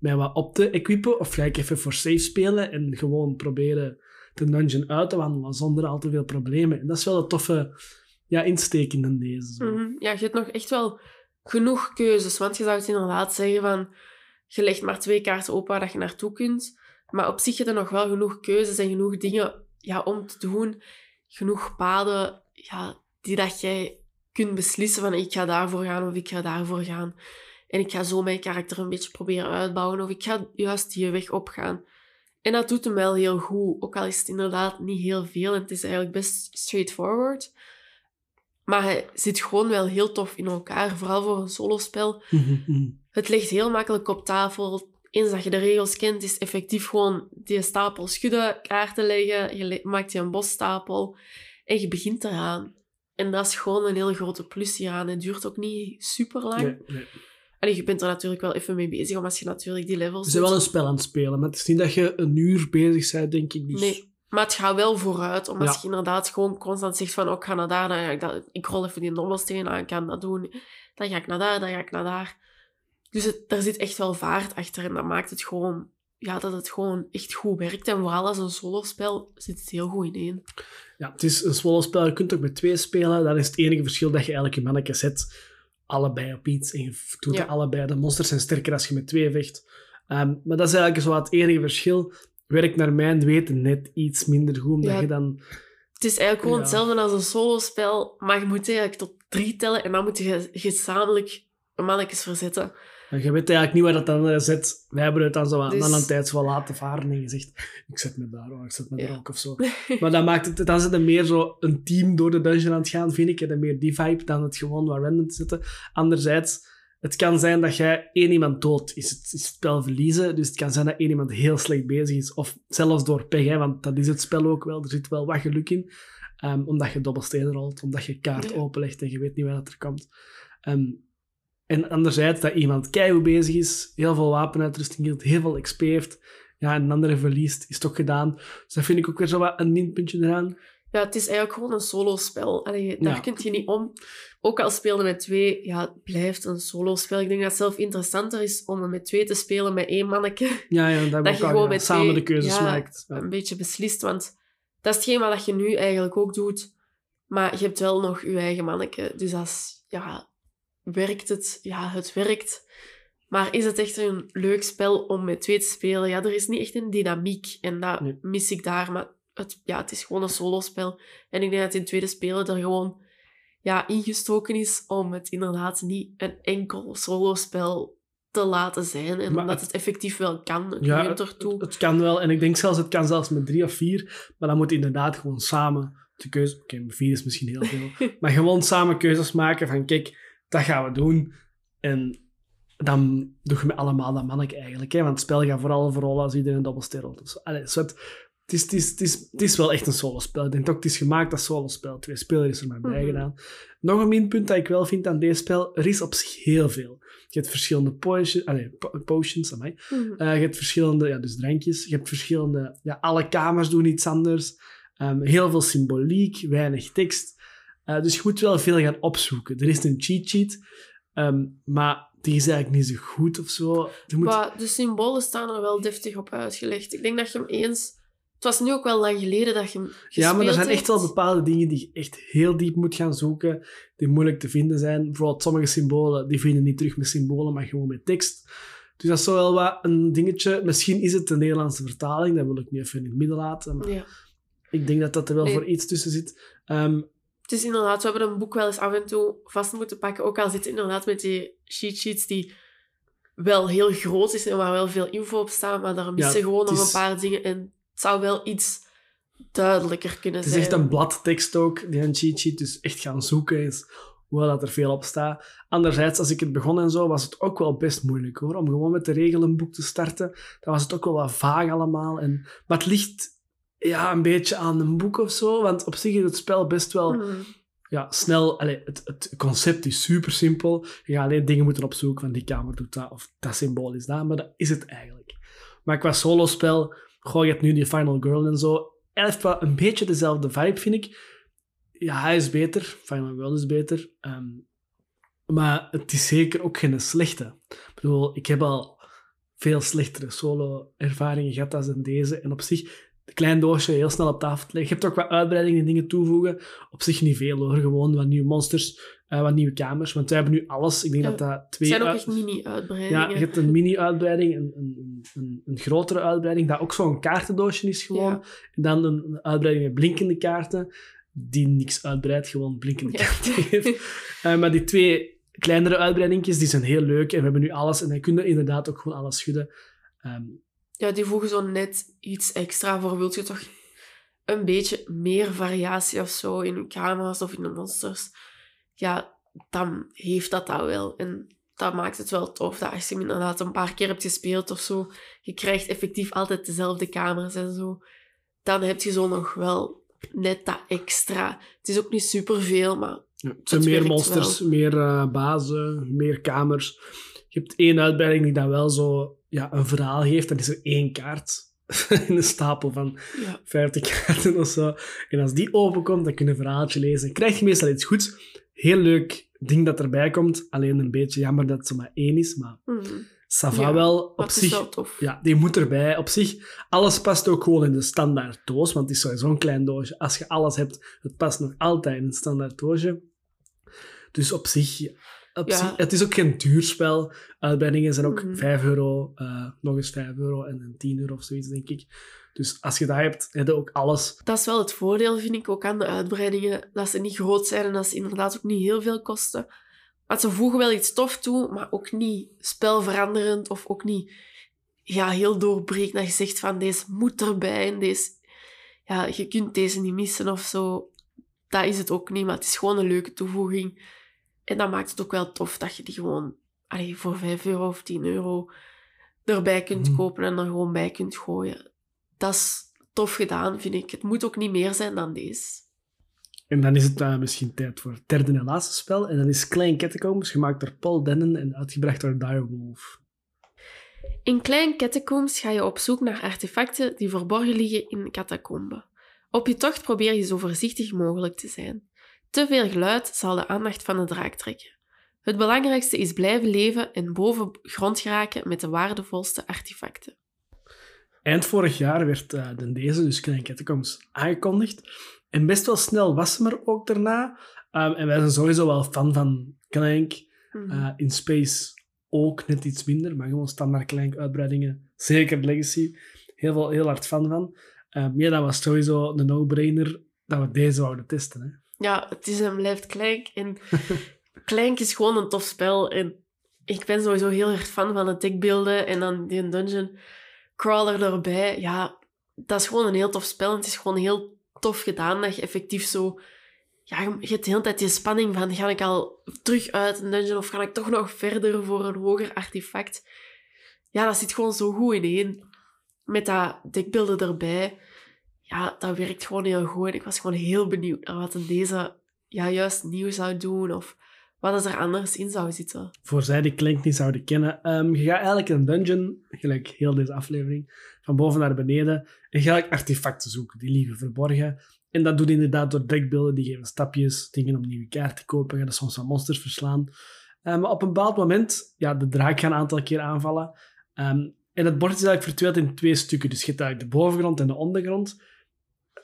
mij wat op te equipen, of ga ik even voor safe spelen en gewoon proberen de dungeon uit te wandelen zonder al te veel problemen. En dat is wel een toffe ja, insteek in deze. Mhm. Ja, je hebt nog echt wel genoeg keuzes. Want je zou het inderdaad zeggen van... Je legt maar twee kaarten open waar je naartoe kunt. Maar op zich heb je nog wel genoeg keuzes en genoeg dingen ja, om te doen. Genoeg paden ja, die dat jij kunt beslissen van ik ga daarvoor gaan of ik ga daarvoor gaan. En ik ga zo mijn karakter een beetje proberen uitbouwen of ik ga juist die weg opgaan. En dat doet hem wel heel goed. Ook al is het inderdaad niet heel veel en het is eigenlijk best straightforward. Maar hij zit gewoon wel heel tof in elkaar, vooral voor een solospel. <laughs> Het ligt heel makkelijk op tafel. Eens dat je de regels kent, is effectief gewoon die stapel schudden, kaarten leggen. Je maakt je een bosstapel en je begint eraan. En dat is gewoon een heel grote plus hieraan. Het duurt ook niet super lang. Nee, nee. Allee, je bent er natuurlijk wel even mee bezig, omdat je natuurlijk die levels Ze zijn wel een spel aan het spelen, maar het is niet dat je een uur bezig bent, denk ik. Dus... Nee, maar het gaat wel vooruit. Omdat Ja. je inderdaad gewoon constant zegt van... Oh, ik ga naar daar, dan ga ik, dat, ik rol even die dobbelsteen aan, ik kan dat doen. Dan ga ik naar daar, dan ga ik naar daar. Dus het, daar zit echt wel vaart achter. En dat maakt het gewoon... Ja, dat het gewoon echt goed werkt. En vooral als een solospel zit het heel goed ineen. Ja, het is een solospel. Je kunt ook met twee spelen. Dat is het enige verschil dat je eigenlijk je mannetje zet. Allebei op iets. En je doet Ja. allebei. De monsters zijn sterker als je met twee vecht. Ehm, maar dat is eigenlijk zo het enige verschil. Werkt naar mijn weten net iets minder goed. Omdat Ja. je dan... Het is eigenlijk gewoon Ja. hetzelfde als een solospel. Maar je moet eigenlijk tot drie tellen. En dan moet je gezamenlijk mannetjes verzetten. Je weet eigenlijk niet waar dat dan zet. Wij hebben het dan zo aan, Dus- dan een tijd zo laten varen. En je zegt, ik zet me daar, oh, ik zet me Ja. daar ook of zo. <laughs> Maar dan maakt het, dan zit er meer zo een team door de dungeon aan het gaan, vind ik. En meer die vibe dan het gewoon wat random te zetten. Anderzijds, het kan zijn dat jij één iemand dood is het, is het spel verliezen. Dus het kan zijn dat één iemand heel slecht bezig is. Of zelfs door pech, hè, want dat is het spel ook wel. Er zit wel wat geluk in. Ehm, omdat je dobbelstenen rolt, omdat je kaart Ja. openlegt en je weet niet waar dat er komt. Ehm, en anderzijds dat iemand keihard bezig is, heel veel wapenuitrusting heeft, heel veel XP heeft, ja, en een andere verliest, is toch gedaan. Dus dat vind ik ook weer zo wat een minpuntje eraan. Ja, het is eigenlijk gewoon een solospel. Allee, daar Ja. kun je niet om. Ook al speelde met twee, ja, het blijft een solospel. Ik denk dat het zelf interessanter is om het met twee te spelen met één manneke. Ja, ja dat, <laughs> Dat je gewoon met samen twee- de keuzes ja, maakt. Ja. Een beetje beslist, want dat is hetgeen wat je nu eigenlijk ook doet. Maar je hebt wel nog je eigen manneke. Dus als, ja, werkt het? Ja, het werkt. Maar is het echt een leuk spel om met twee te spelen? Ja, er is niet echt een dynamiek. En dat Nee. mis ik daar. Maar het, ja, het is gewoon een solospel. En ik denk dat in het tweede spelen er gewoon ja, ingestoken is om het inderdaad niet een enkel solospel te laten zijn. En Maar omdat het- het effectief wel kan. Het Ja, het, ertoe. het- het kan wel. En ik denk zelfs, het kan zelfs met drie of vier. Maar dan moet je inderdaad gewoon samen de keuze... Oké, met vier is misschien heel veel. <laughs> maar gewoon samen keuzes maken van, kijk, dat gaan we doen. En dan doe je met allemaal dat manneke eigenlijk. Hè? Want het spel gaat vooral voor rollen als iedereen dobbelsteen rolt. Dus, allee, zo het, het, is, het, is, het, is, het is wel echt een solospel. Ik denk ook, het is gemaakt als solospel. Twee spelers is er maar bij Mhm. gedaan. Nog een minpunt dat ik wel vind aan deze spel, er is op zich heel veel. Je hebt verschillende potions, allee, po- potions amai. Eh, je hebt verschillende, ja, dus drankjes. Je hebt verschillende, ja, alle kamers doen iets anders. Ehm, heel veel symboliek, weinig tekst. Eh, dus je moet wel veel gaan opzoeken. Er is een cheat sheet, ehm, maar die is eigenlijk niet zo goed of zo. Moet, Maar de symbolen staan er wel deftig op uitgelegd. Ik denk dat je hem eens... Het was nu ook wel lang geleden dat je hem ja, maar er zijn echt wel bepaalde dingen die je echt heel diep moet gaan zoeken, die moeilijk te vinden zijn. Bijvoorbeeld sommige symbolen, die vind je niet terug met symbolen, maar gewoon met tekst. Dus dat is zo wel wat een dingetje. Misschien is het de Nederlandse vertaling, dat wil ik nu even in het midden laten. Maar Ja. Ik denk dat dat er wel Nee. voor iets tussen zit. Ehm, Het is inderdaad, we hebben een boek wel eens af en toe vast moeten pakken. Ook al zit het inderdaad met die cheat sheets die wel heel groot is en waar wel veel info op staat, maar daar missen gewoon nog is- een paar dingen. En het zou wel iets duidelijker kunnen het is zijn. echt een bladtekst ook, die een cheat sheet. Dus echt gaan zoeken is, hoewel dat er veel op staat. Anderzijds, als ik het begon en zo, was het ook wel best moeilijk hoor. Om gewoon met de regelenboek te starten. Dan was het ook wel wat vaag allemaal. En, maar het ligt ja, een beetje aan een boek of zo. Want op zich is het spel best wel Mhm. ja, snel. Allee, het, het concept is super simpel. Je gaat alleen dingen moeten opzoeken van die kamer doet dat of dat symbool is dat. Maar dat is het eigenlijk. Maar qua solospel, gooi je hebt nu die Final Girl en zo. Hij heeft wel een beetje dezelfde vibe, vind ik. Ja, hij is beter. Final Girl is beter. Ehm, maar het is zeker ook geen slechte. Ik bedoel, ik heb al veel slechtere solo-ervaringen gehad dan deze. En op zich, een klein doosje heel snel op tafel te leggen. Je hebt ook wat uitbreidingen en dingen toevoegen. Op zich niet veel hoor. Gewoon wat nieuwe monsters, eh, wat nieuwe kamers. Want wij hebben nu alles. Ik denk Ja, dat dat Het twee... zijn ook echt mini-uitbreidingen. ja, je hebt een mini-uitbreiding, een, een, een, een grotere uitbreiding, dat ook zo'n kaartendoosje is gewoon. Ja. En dan een uitbreiding met blinkende kaarten, die niks uitbreidt, gewoon blinkende Ja. kaarten heeft. <laughs> Eh, maar die twee kleinere uitbreidingjes, die zijn heel leuk. En we hebben nu alles. En dan kun je inderdaad ook gewoon alles schudden. Ehm, Ja, die voegen zo net iets extra voor. Wilt je toch een beetje meer variatie of zo in de kamers of in de monsters? ja, dan heeft dat dat wel. En dat maakt het wel tof dat als je hem inderdaad een paar keer hebt gespeeld of zo, je krijgt effectief altijd dezelfde kamers en zo, dan heb je zo nog wel net dat extra. Het is ook niet superveel, maar Ja, het zijn Het meer monsters, wel. meer eh, bazen, meer kamers. Je hebt één uitbreiding die dan wel zo ja, een verhaal geeft. Dan is er één kaart <laughs> in een stapel van ja. 50 kaarten of zo. En als die openkomt, dan kun je een verhaaltje lezen. Dan krijg je meestal iets goeds. Heel leuk ding dat erbij komt. Alleen een beetje jammer dat het maar één is. Maar Mhm. ça va Ja, wel op zich. wel tof. Ja, die moet erbij. Op zich, alles past ook gewoon in de standaard doos, want het is sowieso een klein doosje. Als je alles hebt, het past nog altijd in een standaard doosje. Dus op zich, ja, het is ook geen duur spel. Uitbreidingen zijn ook Mhm. 5 euro, eh, nog eens 5 euro en een 10 euro of zoiets, denk ik. Dus als je dat hebt, heb je ook alles. Dat is wel het voordeel, vind ik, ook aan de uitbreidingen. Dat ze niet groot zijn en dat ze inderdaad ook niet heel veel kosten. Want ze voegen wel iets tof toe, maar ook niet spelveranderend of ook niet ja, heel doorbrekend dat je zegt van deze moet erbij en deze... Ja, je kunt deze niet missen of zo. Dat is het ook niet, maar het is gewoon een leuke toevoeging. En dat maakt het ook wel tof dat je die gewoon allee, voor 5 euro of 10 euro erbij kunt Mhm. kopen en er gewoon bij kunt gooien. Dat is tof gedaan, vind ik. Het moet ook niet meer zijn dan deze. En dan is het eh, misschien tijd voor het derde en laatste spel. En dat is Klein Catacombs, gemaakt door Paul Dennen en uitgebracht door Direwolf. In Klein Catacombs ga je op zoek naar artefacten die verborgen liggen in catacomben. Op je tocht probeer je zo voorzichtig mogelijk te zijn. Te veel geluid zal de aandacht van de draak trekken. Het belangrijkste is blijven leven en boven grond geraken met de waardevolste artefacten. Eind vorig jaar werd eh, de deze, dus Klein Catacombs, aangekondigd. En best wel snel was hem er ook daarna. Um, en wij zijn sowieso wel fan van Clank. Mhm. Uh, in Space ook net iets minder, maar gewoon standaard Clank uitbreidingen. Zeker Legacy. Heel, veel, heel hard fan van. Um, ja, dat was sowieso de no-brainer dat we deze wouden testen. Hè. Ja, het is en blijft Clank. En <laughs> Clank is gewoon een tof spel. En ik ben sowieso heel erg fan van het deckbeelden en dan die dungeon crawler erbij. Ja, dat is gewoon een heel tof spel. En het is gewoon heel tof gedaan dat je effectief zo... Ja, je hebt de hele tijd die spanning van, ga ik al terug uit een dungeon of ga ik toch nog verder voor een hoger artefact? Ja, dat zit gewoon zo goed ineen. Met dat dekbeelden erbij. Ja, dat werkt gewoon heel goed. Ik was gewoon heel benieuwd naar wat deze ja, juist nieuw zou doen of wat er anders in zou zitten. Voor zij die Clank niet zouden kennen. Um, je gaat eigenlijk een dungeon, gelijk heel deze aflevering, van boven naar beneden. En gaat eigenlijk artefacten zoeken, die liggen verborgen. En dat doet inderdaad door dekbeelden, die geven stapjes, dingen om nieuwe kaarten te kopen, je gaat soms wat monsters verslaan. Um, maar op een bepaald moment, ja, de draak gaat een aantal keer aanvallen. Um, en het bord is eigenlijk verdeeld in twee stukken. Dus je hebt eigenlijk de bovengrond en de ondergrond.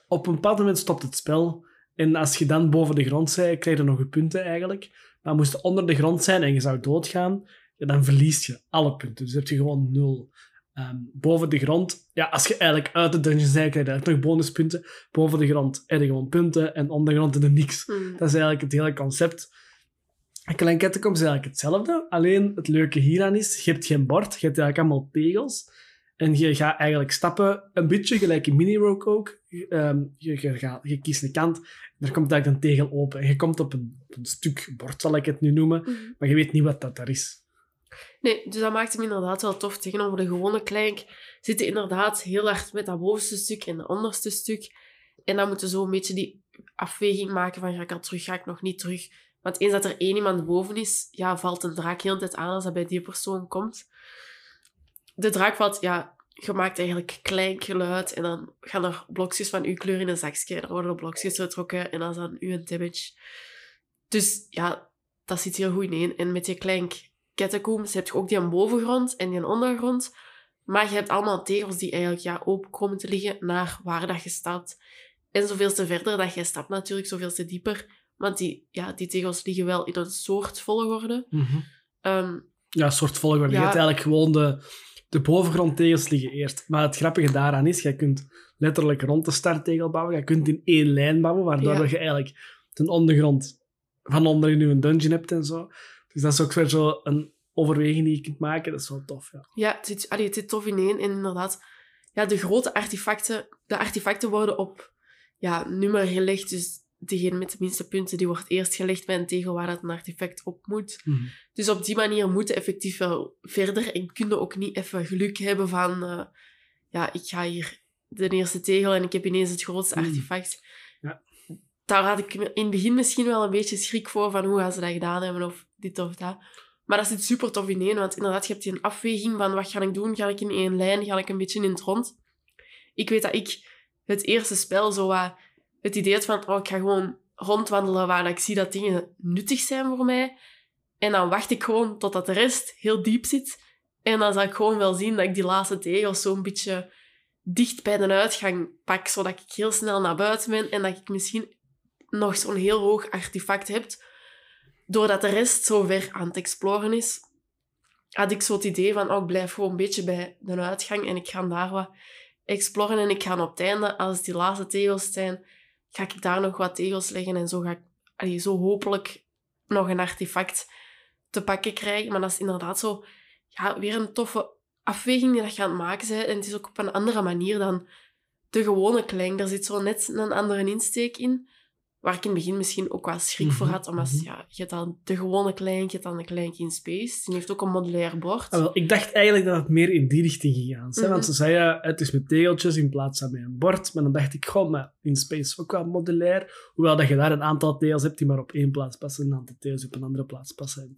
Op een bepaald moment stopt het spel. En als je dan boven de grond bent, krijg je nog je punten eigenlijk. Maar moest je onder de grond zijn en je zou doodgaan, ja, dan verliest je alle punten. Dus heb je gewoon nul. Um, boven de grond, ja, als je eigenlijk uit de dungeon bent, krijg je eigenlijk nog bonuspunten. Boven de grond heb je gewoon punten en onder de grond heb je niks. Hmm. Dat is eigenlijk het hele concept. Klein Catacombs is eigenlijk hetzelfde, alleen het leuke hieraan is, je hebt geen bord, je hebt eigenlijk allemaal tegels. En je gaat eigenlijk stappen, een beetje gelijk in Mini-Rogue ook. Um, je, je, gaat, je kiest een kant, er komt eigenlijk een tegel open. En je komt op een, stuk bord, zal ik het nu noemen, Mhm. maar je weet niet wat dat daar is. Nee, dus dat maakt hem inderdaad wel tof. Tegenover de gewone Clank zitten inderdaad heel hard met dat bovenste stuk en dat onderste stuk. En dan moeten we zo een beetje die afweging maken van ga ik al terug, ga ik nog niet terug. Want eens dat er één iemand boven is, ja, valt een draak heel de tijd aan als dat bij die persoon komt. De draak ja, je maakt eigenlijk klein geluid en dan gaan er blokjes van uw kleur in een zakje. En dan worden er blokjes getrokken en dat is dan uw damage. Dus ja, dat zit heel goed in. En met die klein catacombs heb je ook die aan bovengrond en die aan ondergrond. Maar je hebt allemaal tegels die eigenlijk ja, open komen te liggen naar waar dat je staat. En zoveel te verder dat je stapt natuurlijk, zoveel te dieper. Want die, ja, die tegels liggen wel in een soort volgorde. Mm -hmm. um, ja, een soort volgorde. Ja. Je hebt eigenlijk gewoon de, de bovengrondtegels liggen eerst. Maar het grappige daaraan is, je kunt letterlijk rond de starttegel bouwen. Je kunt in één lijn bouwen, waardoor ja. je eigenlijk ten ondergrond van onder in je dungeon hebt en zo. Dus dat is ook weer zo een overweging die je kunt maken. Dat is wel tof, ja. Ja, het zit, allee, het zit tof ineen. En inderdaad, ja, de grote artefacten... De artefacten worden op ja, nummer gelegd. Dus degene met de minste punten, die wordt eerst gelegd bij een tegel waar dat een artefact op moet. Mhm. Dus op die manier moeten effectief wel verder en kunnen ook niet even geluk hebben van, eh, ja, ik ga hier de eerste tegel en ik heb ineens het grootste Mm. artefact. Ja. Daar had ik in het begin misschien wel een beetje schrik voor van hoe gaan ze dat gedaan hebben of dit of dat. Maar dat zit super tof in één, want inderdaad, je hebt die een afweging van wat ga ik doen? Ga ik in één lijn? Ga ik een beetje in het rond? Ik weet dat ik het eerste spel zo wat het idee van, oh, ik ga gewoon rondwandelen waar ik zie dat dingen nuttig zijn voor mij. En dan wacht ik gewoon totdat de rest heel diep zit. En dan zal ik gewoon wel zien dat ik die laatste tegels zo'n beetje dicht bij de uitgang pak, zodat ik heel snel naar buiten ben en dat ik misschien nog zo'n heel hoog artefact heb. Doordat de rest zo ver aan het exploren is, had ik zo het idee van, oh, ik blijf gewoon een beetje bij de uitgang en ik ga daar wat exploren. En ik ga op het einde, als die laatste tegels zijn, ga ik daar nog wat tegels leggen en zo ga ik zo hopelijk nog een artefact te pakken krijgen. Maar dat is inderdaad zo, ja, weer een toffe afweging die dat je aan maken bent. En het is ook op een andere manier dan de gewone klank. Er zit zo net een andere insteek in. Waar ik in het begin misschien ook wel schrik voor Mhm, had. Omdat mhm. ja, je hebt dan de gewone klank, je hebt dan de klank in space. Die heeft ook een modulair bord. Ah, wel, ik dacht eigenlijk dat het meer in die richting ging gaan. Mhm. Want ze zeiden, het is met tegeltjes in plaats van met een bord. Maar dan dacht ik, goh, maar in Space ook wel modulair. Hoewel dat je daar een aantal tegels hebt die maar op één plaats passen en een aantal tegels op een andere plaats passen.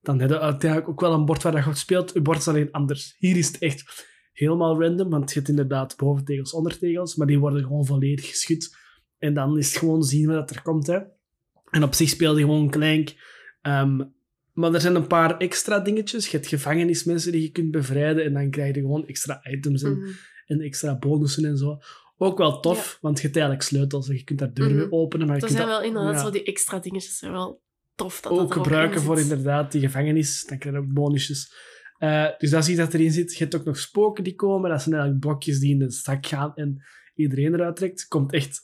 Dan heb je uiteindelijk ook wel een bord waar je goed speelt. Je bord is alleen anders. Hier is het echt helemaal random, want je hebt inderdaad boventegels, ondertegels, maar die worden gewoon volledig geschud. En dan is het gewoon zien wat er komt. Hè. En op zich speel je gewoon Clank. Ehm, maar er zijn een paar extra dingetjes. Je hebt gevangenismensen die je kunt bevrijden en dan krijg je gewoon extra items en, Mhm. en extra bonussen en zo. Ook wel tof, want je hebt eigenlijk sleutels en je kunt daar deuren mee openen. Maar je kunt zijn dat wel inderdaad ja, zo die extra dingetjes. zijn wel tof dat dat ook gebruiken voor inderdaad die gevangenis. Dan krijg je ook bonusjes. Eh, dus dat is iets dat erin zit. Je hebt ook nog spoken die komen. Dat zijn eigenlijk blokjes die in de zak gaan en iedereen eruit trekt. Komt echt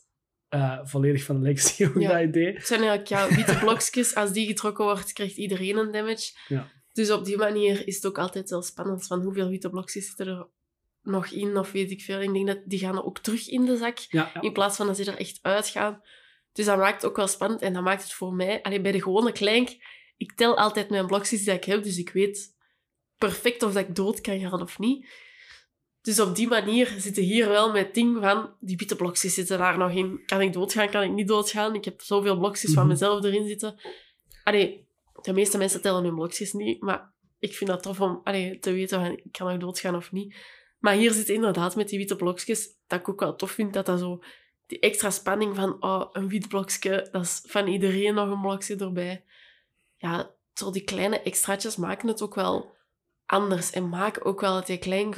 eh, volledig van de Legacy, <laughs> ook Ja. dat idee. Het zijn eigenlijk ja, witte <laughs> blokjes. Als die getrokken wordt, krijgt iedereen een damage. Ja. Dus op die manier is het ook altijd wel spannend van hoeveel witte blokjes zitten er nog in, of weet ik veel. Ik denk dat die gaan ook terug in de zak, Ja, in plaats van dat ze er echt uitgaan. Dus dat maakt het ook wel spannend en dat maakt het voor mij... Allee, bij de gewone klank, ik tel altijd mijn blokjes die ik heb, dus ik weet perfect of dat ik dood kan gaan of niet. Dus op die manier zitten hier wel met ding van, die witte blokjes zitten daar nog in. Kan ik doodgaan, kan ik niet doodgaan? Ik heb zoveel blokjes van Mhm. mezelf erin zitten. Allee, de meeste mensen tellen hun blokjes niet, maar ik vind dat tof om allee, te weten van, ik kan nog doodgaan of niet. Maar hier zit inderdaad met die witte blokjes, dat ik ook wel tof vind, dat dat zo... Die extra spanning van, oh, een wit blokje, dat is van iedereen nog een blokje erbij. Ja, zo die kleine extraatjes maken het ook wel anders. En maken ook wel dat die klein,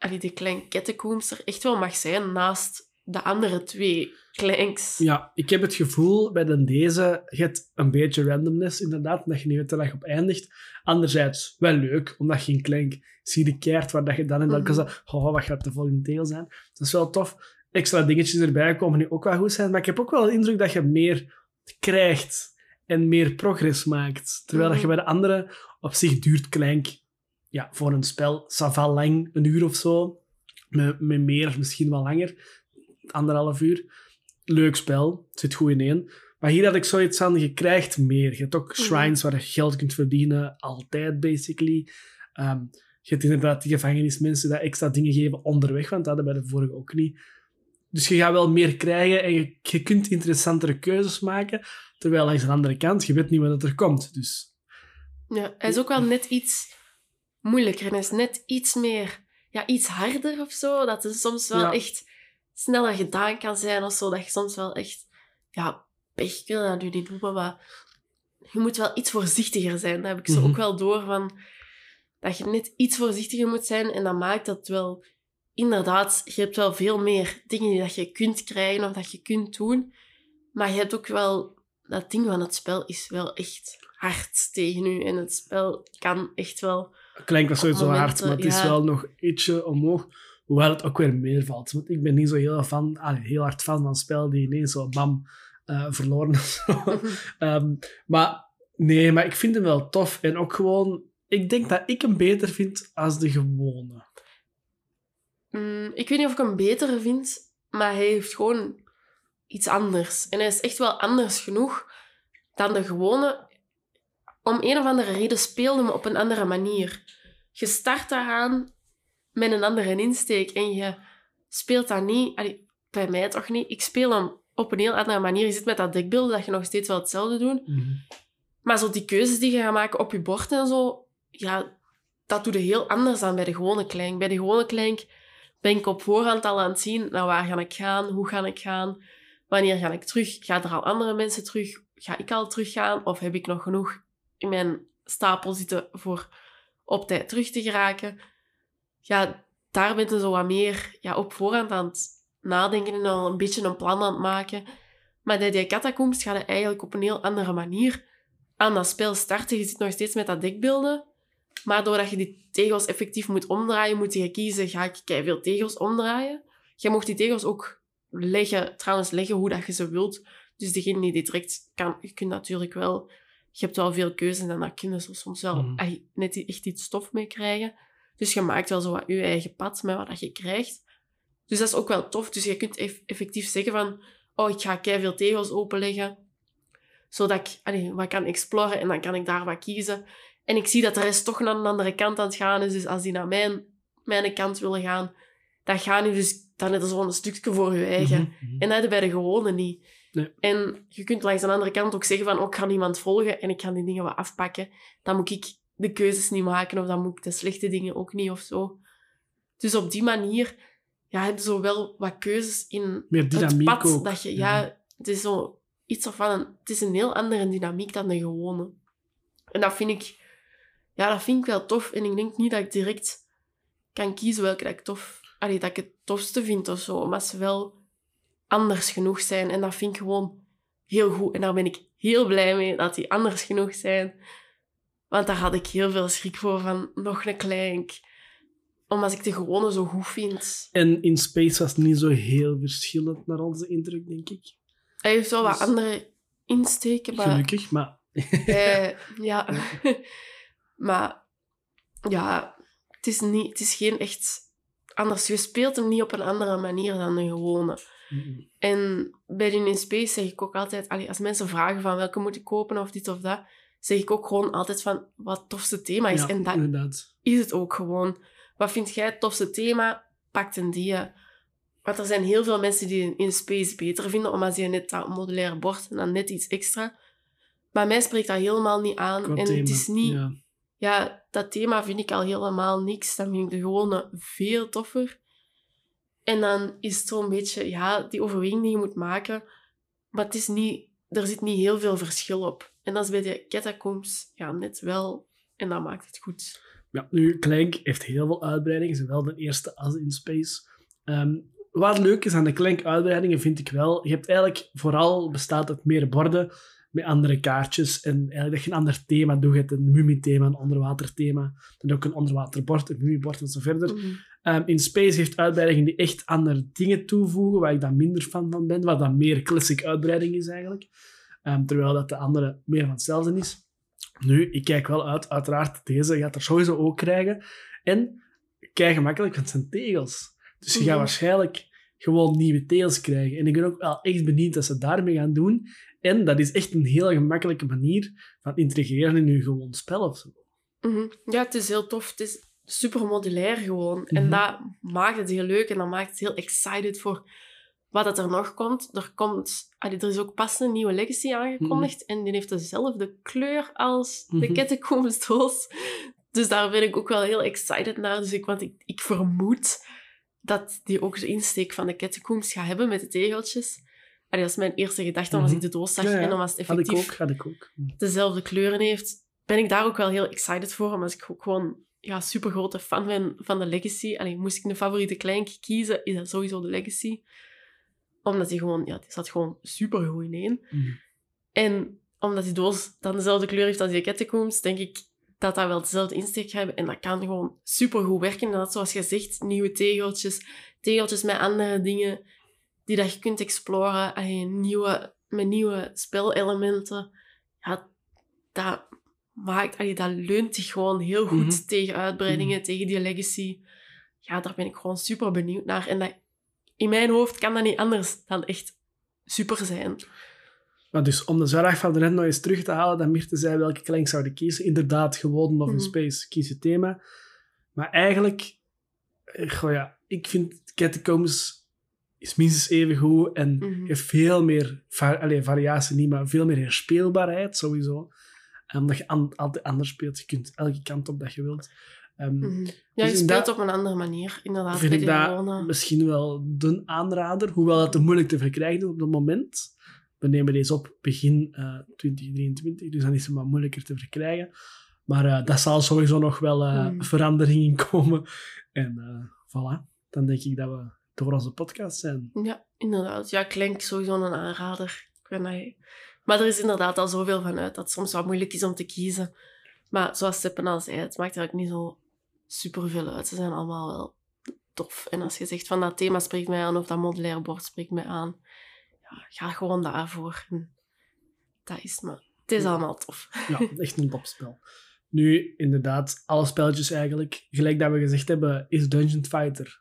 allee, die klein kettenkoemster echt wel mag zijn naast de andere twee klanks. Ja, ik heb het gevoel bij de deze, je hebt een beetje randomness inderdaad, dat je niet weet waar je op eindigt. Anderzijds wel leuk, omdat je in Clank zie je keert waar dat je dan en dan kan Mhm. zeggen, oh, wat gaat de volgende deel zijn? Dat is wel tof. Extra dingetjes erbij komen die ook wel goed zijn, maar ik heb ook wel de indruk dat je meer krijgt en meer progress maakt. Terwijl dat je Mhm. bij de andere, op zich duurt Clank ja, voor een spel, ça va lang, een uur of zo. Met, met meer, misschien wel langer. Anderhalf uur leuk spel, zit goed in één. Maar hier had ik zoiets van, je krijgt meer. Je hebt ook Mhm. shrines waar je geld kunt verdienen, altijd basically. Ehm, je hebt inderdaad die gevangenismensen die extra dingen geven onderweg, want dat hadden bij de vorige ook niet. Dus je gaat wel meer krijgen en je, je kunt interessantere keuzes maken. Terwijl langs de andere kant, je weet niet wat er komt. Dus Ja, hij is ook wel net iets moeilijker. En is net iets meer... Ja, iets harder of zo. Dat het soms wel Ja. echt sneller gedaan kan zijn of zo. Dat je soms wel echt... Ja, pech, ik wil dat nu niet noemen, maar... Je moet wel iets voorzichtiger zijn. Dat heb ik zo Mhm. ook wel door van... Dat je net iets voorzichtiger moet zijn. En dat maakt dat wel... Inderdaad, je hebt wel veel meer dingen die dat je kunt krijgen of dat je kunt doen. Maar je hebt ook wel... Dat ding van het spel is wel echt hard tegen u. En het spel kan echt wel... Klank was sowieso Momenten, hard, maar het is ja. wel nog ietsje omhoog. Hoewel het ook weer meevalt. Want ik ben niet zo heel, fan, allee, heel hard fan van spel die ineens zo bam eh, verloren. <laughs> Ehm, maar nee, maar ik vind hem wel tof. En ook gewoon, ik denk dat ik hem beter vind als de gewone. Mm, ik weet niet of ik hem beter vind, maar hij heeft gewoon iets anders. En hij is echt wel anders genoeg dan de gewone. Om een of andere reden speelde me op een andere manier. Je start daaraan met een andere insteek en je speelt dat niet... allee, bij mij toch niet. Ik speel hem op een heel andere manier. Je zit met dat dekbeeld dat je nog steeds wel hetzelfde doet. Mhm. Maar zo die keuzes die je gaat maken op je bord en zo, ja, dat doe je heel anders dan bij de gewone klank. Bij de gewone klank ben ik op voorhand al aan het zien, naar waar ga ik gaan, hoe ga ik gaan, wanneer ga ik terug, gaan er al andere mensen terug, ga ik al teruggaan of heb ik nog genoeg in mijn stapel zitten voor op tijd terug te geraken. Ja, daar ben je zo wat meer ja, op voorhand aan het nadenken en al een beetje een plan aan het maken. Maar bij die catacombs gaat je eigenlijk op een heel andere manier aan dat spel starten. Je zit nog steeds met dat dekbeelden. Maar doordat je die tegels effectief moet omdraaien, moet je kiezen, ga ik veel tegels omdraaien? Je mocht die tegels ook leggen, trouwens leggen hoe dat je ze wilt. Dus degene die dit trekt, kan, je kunt natuurlijk wel... Je hebt wel veel keuzes en dan kun je zo soms wel Mhm. net echt iets stof mee krijgen. Dus je maakt wel zo wat je eigen pad met wat dat je krijgt. Dus dat is ook wel tof. Dus je kunt eff- effectief zeggen van... Oh, ik ga veel tegels openleggen. Zodat ik allee, wat kan exploren en dan kan ik daar wat kiezen. En ik zie dat de rest toch naar een andere kant aan het gaan is. Dus als die naar mijn, mijn kant willen gaan, dan gaan die dus... Dan er zo'n stukje voor je eigen. Mhm, mhm. En dat heb je bij de gewone niet. Nee. En je kunt langs de andere kant ook zeggen van... Oh, ik ga iemand volgen en ik ga die dingen wat afpakken. Dan moet ik de keuzes niet maken of dan moet ik de slechte dingen ook niet of zo. Dus op die manier ja, heb je zo wel wat keuzes in het pad ook. dat je... Ja, het is zo iets of van een... Het is een heel andere dynamiek dan de gewone. En dat vind ik... Ja, dat vind ik wel tof. En ik denk niet dat ik direct kan kiezen welke dat ik tof... Allee, dat ik het tofste vind of zo. Maar ze wel anders genoeg zijn. En dat vind ik gewoon heel goed. En daar ben ik heel blij mee dat die anders genoeg zijn. Want daar had ik heel veel schrik voor van nog een klank. Omdat ik de gewone zo goed vind. En in Space was het niet zo heel verschillend naar onze indruk, denk ik. Hij heeft wel wat Dus- andere insteken, maar... Gelukkig, maar... Eh, <laughs> ja. <laughs> maar ja, het is, niet, het is geen echt... Anders, je speelt hem niet op een andere manier dan de gewone. En bij die in Space zeg ik ook altijd... allee, als mensen vragen van welke moet ik kopen of dit of dat, zeg ik ook gewoon altijd van wat het tofste thema is. Ja, en dat inderdaad. is het ook gewoon. Wat vind jij het tofste thema? Pak een die. Want er zijn heel veel mensen die in Space beter vinden, omdat ze net dat modulaire bord en dan net iets extra. Maar mij spreekt dat helemaal niet aan. Qua en thema. het is niet... Ja. Ja, dat thema vind ik al helemaal niks. Dan vind ik de gewone veel toffer. En dan is het zo'n beetje, ja, die overweging die je moet maken. Maar het is niet, er zit niet heel veel verschil op. En dat is bij de catacombs ja, net wel. En dat maakt het goed. Ja, nu, Clank heeft heel veel uitbreidingen, zowel de eerste als in Space. Ehm, wat leuk is aan de Clank-uitbreidingen, vind ik wel, je hebt eigenlijk vooral bestaat uit meer borden met andere kaartjes en eigenlijk dat je een ander thema doet. Je hebt een mummie-thema, een onderwaterthema, dan ook een onderwaterbord, een mummiebord en zo verder. Mhm. Ehm, in Space heeft uitbreidingen die echt andere dingen toevoegen, waar ik dan minder fan van ben, wat dan meer classic uitbreiding is eigenlijk. Ehm, terwijl dat de andere meer van hetzelfde is. Nu, ik kijk wel uit, uiteraard, deze gaat er sowieso ook krijgen. En kei gemakkelijk, want het zijn tegels. Dus je gaat Mhm. waarschijnlijk gewoon nieuwe tegels krijgen. En ik ben ook wel echt benieuwd wat ze daarmee gaan doen. En dat is echt een heel gemakkelijke manier van integreren in je gewoon spel of zo. Mhm. Ja, het is heel tof. Het is super modulair gewoon. Mhm. En dat maakt het heel leuk en dat maakt het heel excited voor wat er nog komt. Er, komt er is ook pas een nieuwe Legacy aangekondigd en die heeft dezelfde kleur als de Mhm. Catacombs doos. Dus daar ben ik ook wel heel excited naar. Dus ik, want ik, ik vermoed dat die ook de insteek van de Catacombs gaat hebben met de tegeltjes. Allee, dat is mijn eerste gedachte, omdat Mhm. ik de doos zag Ja, ja. en omdat het Had ik effectief ook, had ik ook. dezelfde kleuren heeft, ben ik daar ook wel heel excited voor. Omdat ik ook gewoon ja, super grote fan ben van de Legacy. Alleen moest ik een favoriete klank kiezen, is dat sowieso de Legacy. Omdat die gewoon, ja, die zat gewoon super goed in één. Mhm. En omdat die doos dan dezelfde kleur heeft als die catacombs, denk ik dat dat wel dezelfde insteek hebben. En dat kan gewoon super goed werken. En dat, zoals je zegt, nieuwe tegeltjes, tegeltjes met andere dingen die dat je kunt exploren. Allee, nieuwe, met nieuwe spelelementen. Ja, dat maakt, allee, dat leunt zich gewoon heel goed Mhm. tegen uitbreidingen, tegen die legacy. Ja, daar ben ik gewoon super benieuwd naar. En dat, in mijn hoofd kan dat niet anders dan echt super zijn. Maar dus om de vraag van de net nog eens terug te halen, dat Mirte zei welke klank zouden kiezen. Inderdaad, gewoon of een Mhm. space, kies je thema. Maar eigenlijk, eh, goh ja, ik vind Catacombs is minstens even goed en Mhm. heeft veel meer, allee, variatie niet, maar veel meer herspeelbaarheid sowieso. En omdat je an- altijd anders speelt, je kunt elke kant op dat je wilt. Ehm, Mhm. Ja, Dus je speelt op een andere manier, inderdaad. vind ik dat gewone- misschien wel de aanrader, hoewel het te moeilijk te verkrijgen is op het moment. We nemen deze op begin eh 2023, dus dan is het maar moeilijker te verkrijgen. Maar eh, dat zal sowieso nog wel eh, Hmm. verandering in <laughs> komen. En eh, voilà, dan denk ik dat we door onze podcast zijn. Ja, inderdaad. Ja, Klenk sowieso een aanrader. Ik dat Maar er is inderdaad al zoveel van uit dat het soms wat moeilijk is om te kiezen. Maar zoals Steppen al zei, het maakt eigenlijk niet zo superveel uit. Ze zijn allemaal wel tof. En als je zegt van dat thema spreekt mij aan of dat modulair bord spreekt mij aan, ja, ga gewoon daarvoor. En dat is maar. Het is Ja. allemaal tof. Ja, echt een topspel. Nu, inderdaad, alle spelletjes eigenlijk, gelijk dat we gezegd hebben, is Dungeon Fighter.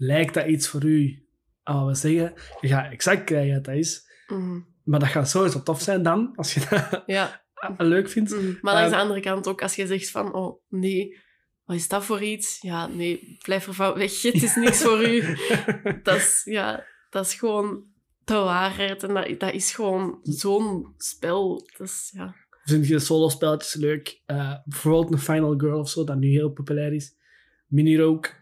Lijkt dat iets voor u? aan wat we zeggen, je gaat exact krijgen wat dat is. Mhm. Maar dat gaat sowieso tof zijn dan, als je dat <laughs> Ja, <laughs> leuk vindt. Mhm. Maar langs de Ehm, andere kant ook, als je zegt van, oh nee, wat is dat voor iets? Ja, nee, blijf ervan weg. <laughs> Het is niks voor u. Dat is, ja, dat is gewoon de waarheid. En dat, dat is gewoon zo'n spel. Dus, ja. Vind je solo-spelletjes leuk? Eh, bijvoorbeeld een Final Girl of zo, dat nu heel populair is. Mini Rogue.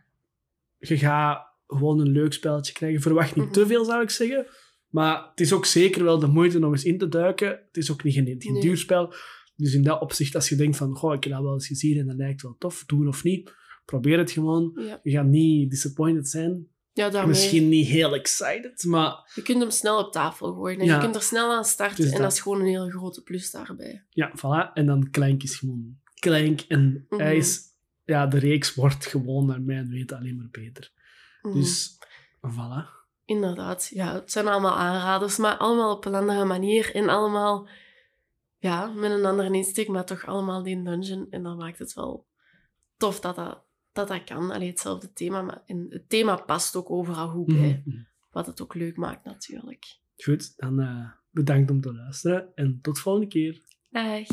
Je gaat gewoon een leuk spelletje krijgen. Verwacht niet Mhm. te veel, zou ik zeggen. Maar het is ook zeker wel de moeite om eens in te duiken. Het is ook niet geen, geen Nee. duur spel. Dus in dat opzicht, als je denkt van, goh, ik heb dat wel eens gezien en dat lijkt wel tof, doen of niet. Probeer het gewoon. Ja. Je gaat niet disappointed zijn. ja, daarmee. Misschien niet heel excited, maar Je kunt hem snel op tafel gooien. En Ja. je kunt er snel aan starten. Dus en dat. dat is gewoon een hele grote plus daarbij. Ja, voilà. En dan Clank is gewoon Clank. En hij Mhm. is... Ja, de reeks wordt gewoon, naar mijn weten, alleen maar beter. Mhm. Dus, voilà. Inderdaad, ja, het zijn allemaal aanraders, maar allemaal op een andere manier en allemaal ja, met een andere insteek, maar toch allemaal die dungeon. En dan maakt het wel tof dat dat, dat, dat kan. Allee, hetzelfde thema, maar en het thema past ook overal goed bij, Mhm. wat het ook leuk maakt natuurlijk. Goed, dan eh, bedankt om te luisteren en tot volgende keer. Dag!